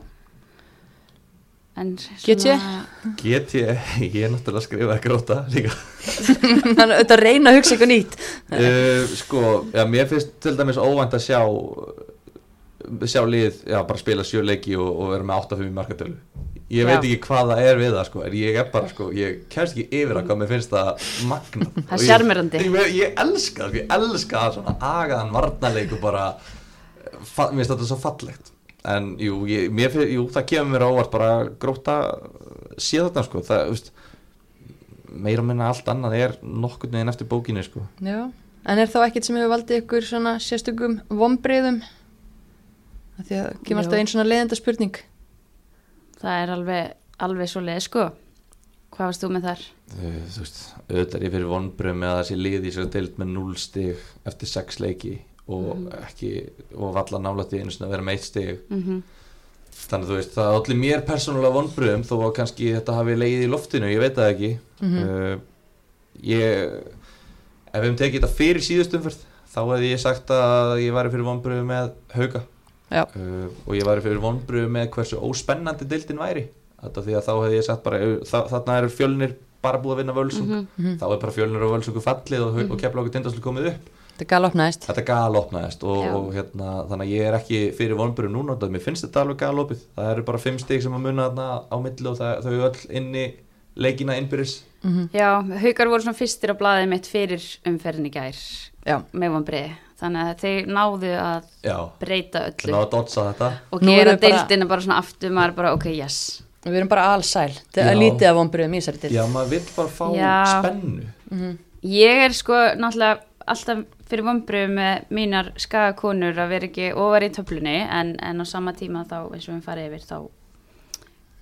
Get ég? get ég, *laughs* ég er náttúrulega að skrifa gróta líka *laughs* Þannig að þetta reyna að hugsa eitthvað nýtt. uh, sko, já, mér finnst til dæmis óvænt að sjá sjá lið, já, bara spila sjö leiki og, og vera með 8-5 í markatölu ég Já. veit ekki hvað það er við það sko en ég er bara sko, ég kemst ekki yfir að hvað mér finnst það magna Það er sjarmerandi. ég, ég, ég elska það, sko, ég elska það svona agaðan varnarleik og bara fa- mér finnst þetta svo fallegt en jú, ég, mér finnst, jú, það kemur mér á óvart bara gróta sé þetta sko, það, veist meira og minna allt annað er nokkurn veginn eftir bókinni sko Já. En er þá ekkert sem hefur valdið ykkur svona sérstökum vombriðum? Því að kemur alltaf einn svona leiðenda spurning. Það er alveg, alveg svo leið sko Hvað varst þú með þar? Uh, þú veist, auðvitað er ég fyrir vonbröð með að þessi lið í sér deild með 0 stig eftir 6 leiki og ekki, og valla nálætt í einu sinni að vera með 1 stig. Mm þannig að þú veist, það er allir mér persónulega vonbröðum þó að kannski þetta hafi leið í loftinu ég veit það ekki. Uh, ég ef við hefum tekið þetta fyrir síðustumferð þá hefði ég sagt að ég væri fyrir vonbröðu með hauga Já. uh, og ég væri fyrir vonbröðu með hversu óspennandi deildin væri. Þetta því að þá hefði ég sagt bara þa þarna eru fjölnir bara búið að vinna völsung. Mhm. þá er bara fjölnir og völsungu fallið og, mm og kefla okkur tindaslu komið upp Þetta galopnaðist. þetta galopnaðist og, og hérna, þannig að ég er ekki fyrir vonbröðu núna þannig að mér finnst þetta alveg galopið. Það eru bara fimm stig sem að munna þarna á milli og það, þau eru öll inni leikina innbyrðis. Já, haukar voru svona fyrstir á blaðið mitt fyrir umferðin í gær Já. með vonbreið Þannig að þeir náðu að já, breyta öllu. Að dotsa þetta. Og Nú gera eru bara- bara svona aftur maður bara ok, yes. Við erum bara allsæl. Þetta er lítið af vombriðum í þessari til. já, maður vill bara fá Já. spennu. Ég er sko náttúrulega alltaf fyrir vonbreið með mínar skagakonur að vera ekki ofar í töflunni en, en á sama tíma þá eins og við farið yfir þá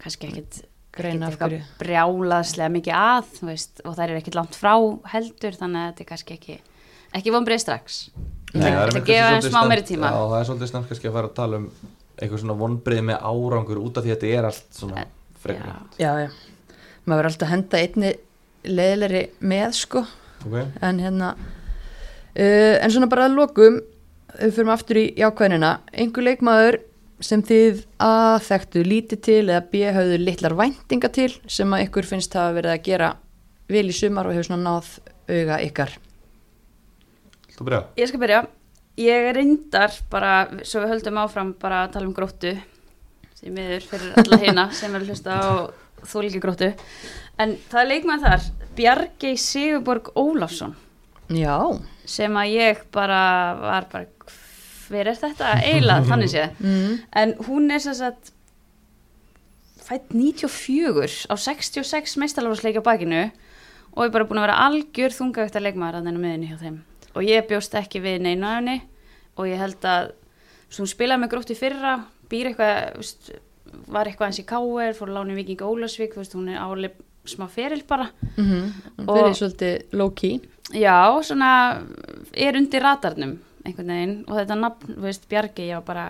kannski ekkit Greina af hverju. brjálaðslega mikið að þú veist, og það er ekkit langt frá heldur þannig að þetta er kannski ekki ekki vonbreið strax Nei, það er gefa svolítið smá meiri tíma. Já, það er svolítið snemt kannski að fara að tala um eitthvað svona vonbrið með árangur út af því að þetta er allt svona frekar Já. Já, já. Maður verður alltaf að henda einni leiðilegri með, sko. Ok, En hérna, uh, en svona bara að lokum, við fyrir aftur í jákvæðinina, einhver leikmaður sem þið að þekktu lítið til eða B hafðu litlar væntinga til sem að ykkur finnst hafa verið að gera vel í sumar og hefur svona náð auga ykkar. þú byrja Ég skal byrja. Ég reyndar bara, svo við höldum áfram bara að tala um gróttu sem miður fyrir alla hina sem eru að hlusta á þóliki gróttu. En það er leikmann þar, Bjargei Sigurborg Ólafsson Já, sem að ég bara var bara, hver er þetta eiginlega þannig séð. *laughs* mm. En hún er sem sagt fætt 94 á 66 meistarlófsleiki á bakinu og er bara búin að vera algjör þungavegt að leikmaður að þennan miðinni hjá þeim. Og ég bjóst ekki við neina henni og ég held að hún spilaði með grótt í fyrra, býr eitthvað, var eitthvað eins í Káer, fór í Viking Ólasvík, þú veist, hún er áli smá feril bara mm -hmm. Og- fyrir svolítið low key Já, svona er undir radarnum einhvern veginn og þetta nafn, þú veist, Bjargi, já bara,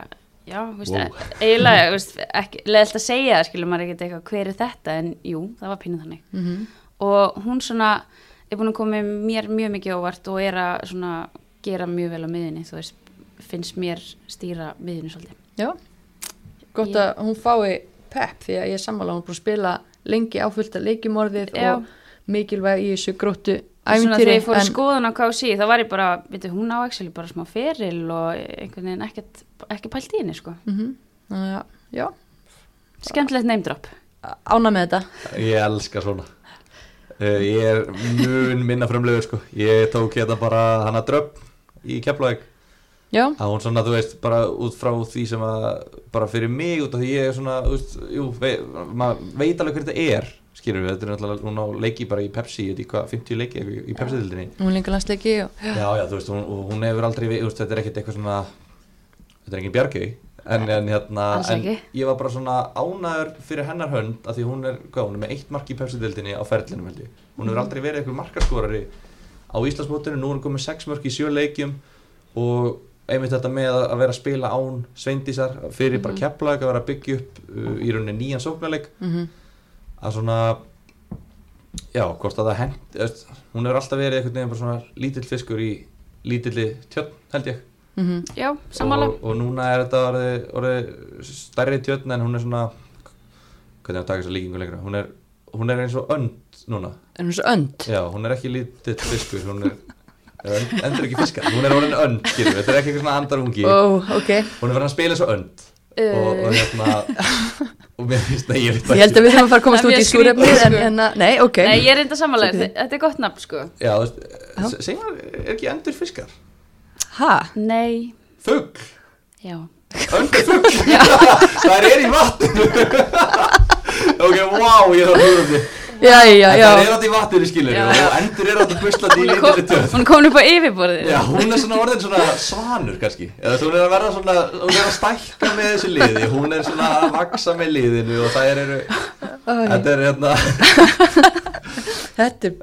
já, þú veist, Wow. eiginlega, þú veist, ekki, leðilt að segja það, skilur maður ekkert eitthvað, hver er þetta, en jú, það var pínuð þannig. mm -hmm. Og hún svona er búin að koma mér mjög mikið óvart og er að svona gera mjög vel á miðinni, þú veist, finnst mér stýra miðinni svolítið. Já, gott að hún fái pepp því að ég er sammála hún er búin að spila lengi áfullt að leikjumorðið Já. og mikilvæg í þessu gróttu Svona þegar ég fór að skoðan á KC, þá var ég bara, veitu, hún á actually bara smá feril og einhvern veginn ekkert, ekki pælt í henni, sko. mm já, já, Skemmtilegt neymdrop. ána með þetta. Ég elska svona. Uh, Ég er mun minna frumlegur sko. Ég tók hérna bara hana dröpp í Keflavík. Já, að hún svona, þú veist, bara út frá því sem að bara fyrir mig út af því ég er svona, þú veist, jú, vei, maður veit alveg hver þetta er, skilur við þetta er náttúrulega, hún á leiki bara í Pepsi í hvað, 50 leiki í Pepsi-dildinni hún lengur landsleiki og já, já, þú veist, hún, hún hefur aldrei, þú veist, þetta er ekkert eitthvað svona þetta er engin bjargau en, en hérna, en ekki. ég var bara svona ánæður fyrir hennar hönd að því hún er, hvað, hún er með eitt mark í Pepsi-dildinni á ferlinum, held ég. Hún hefur aldrei verið eitthvað markaskorari á Íslandsmótinu, nú er hún komið sex mörk í sjö leikjum og einmitt þetta með að vera að spila án sveindísar fyrir bara kepla að vera að byggja upp uh, í rauninni nýjan sóknarleik. Mm að svona já, hvort að það hend hún hefur alltaf verið einhvern veginn bara svona lítill fiskur í lítilli tjörn held ég. -hmm. Já, sammála. og, og núna er þetta orðið, orðið stærri tjörn en hún er svona hvernig að taka þessa líkingu lengra? Hún er, hún er eins og önd núna. En hún er önd. Já, hún er ekki lítill fiskur hún er er endur ekki fiskar, hún er orðin önd þetta er ekki eitthvað svona andarungi. Ó, ok, hún er verið að spila svo önd og, og hérna *laughs* og mér finnst það ég veit ég held að við að fara að komast út í en, sko. en að, nei, ok. Nei, ég er reynda samanlega, Svo þetta er gott nafn, sko. já, þú veist, segjum er ekki endur fiskar? Ha? Nei, fugg, já. öndur fugg *laughs* *laughs* það er í vatn ok, wow, ég er að hljóða því Já, já, það já er átt í vatninu skilur Já. og endur er að buslandi í Hún er kom- lítilli tjörn. hún er komin upp á yfirborðið. Já, hún er svona orðin svona svanur kannski. Eða þú er að verða svona, hún er að stækka með þessu liði, hún er svona að vaksa með liðinu og það eru Æ, þetta er hérna, Þetta er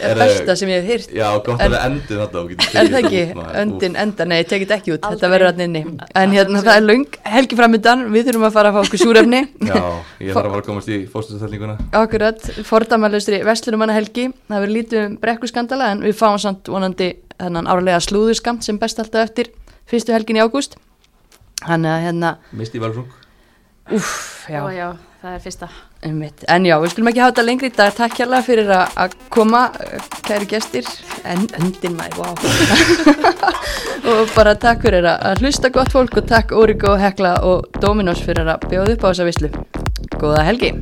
Er, besta sem ég hef hýrt já, gott En- að við endum þetta og getum Er tekið það ekki? þetta út, maður. Öndin, enda, nei, ég tek þetta ekki út, þetta Aldrei. verður hann inni. En hérna, það er löng, helgi framöndan, við þurfum að fara að fá okkur súrefni. Úf, *laughs* Já, ég þarf að fara að komast í fórstöðstöldinguna Akkurat, fordæmalustri Vestlunumanna helgi, það verður lítið um brekkuskandala en við fáum samt vonandi þennan árlega slúðurskamt sem best alltaf eftir fyrstu helgin í ágúst. Þannig að hérna, Misti Valsung uff, já, Já, já, það er fyrsta. Einmitt. En já, við skulum ekki hafa þetta lengri í dag, takk hérlega fyrir að koma, eh, kæri gestir, en öndin maður, wow. *laughs* og bara takk fyrir að hlusta gott fólk og takk Origo, Hekla og Dominos fyrir að bjóða upp á þessa vislu. Góða helgi!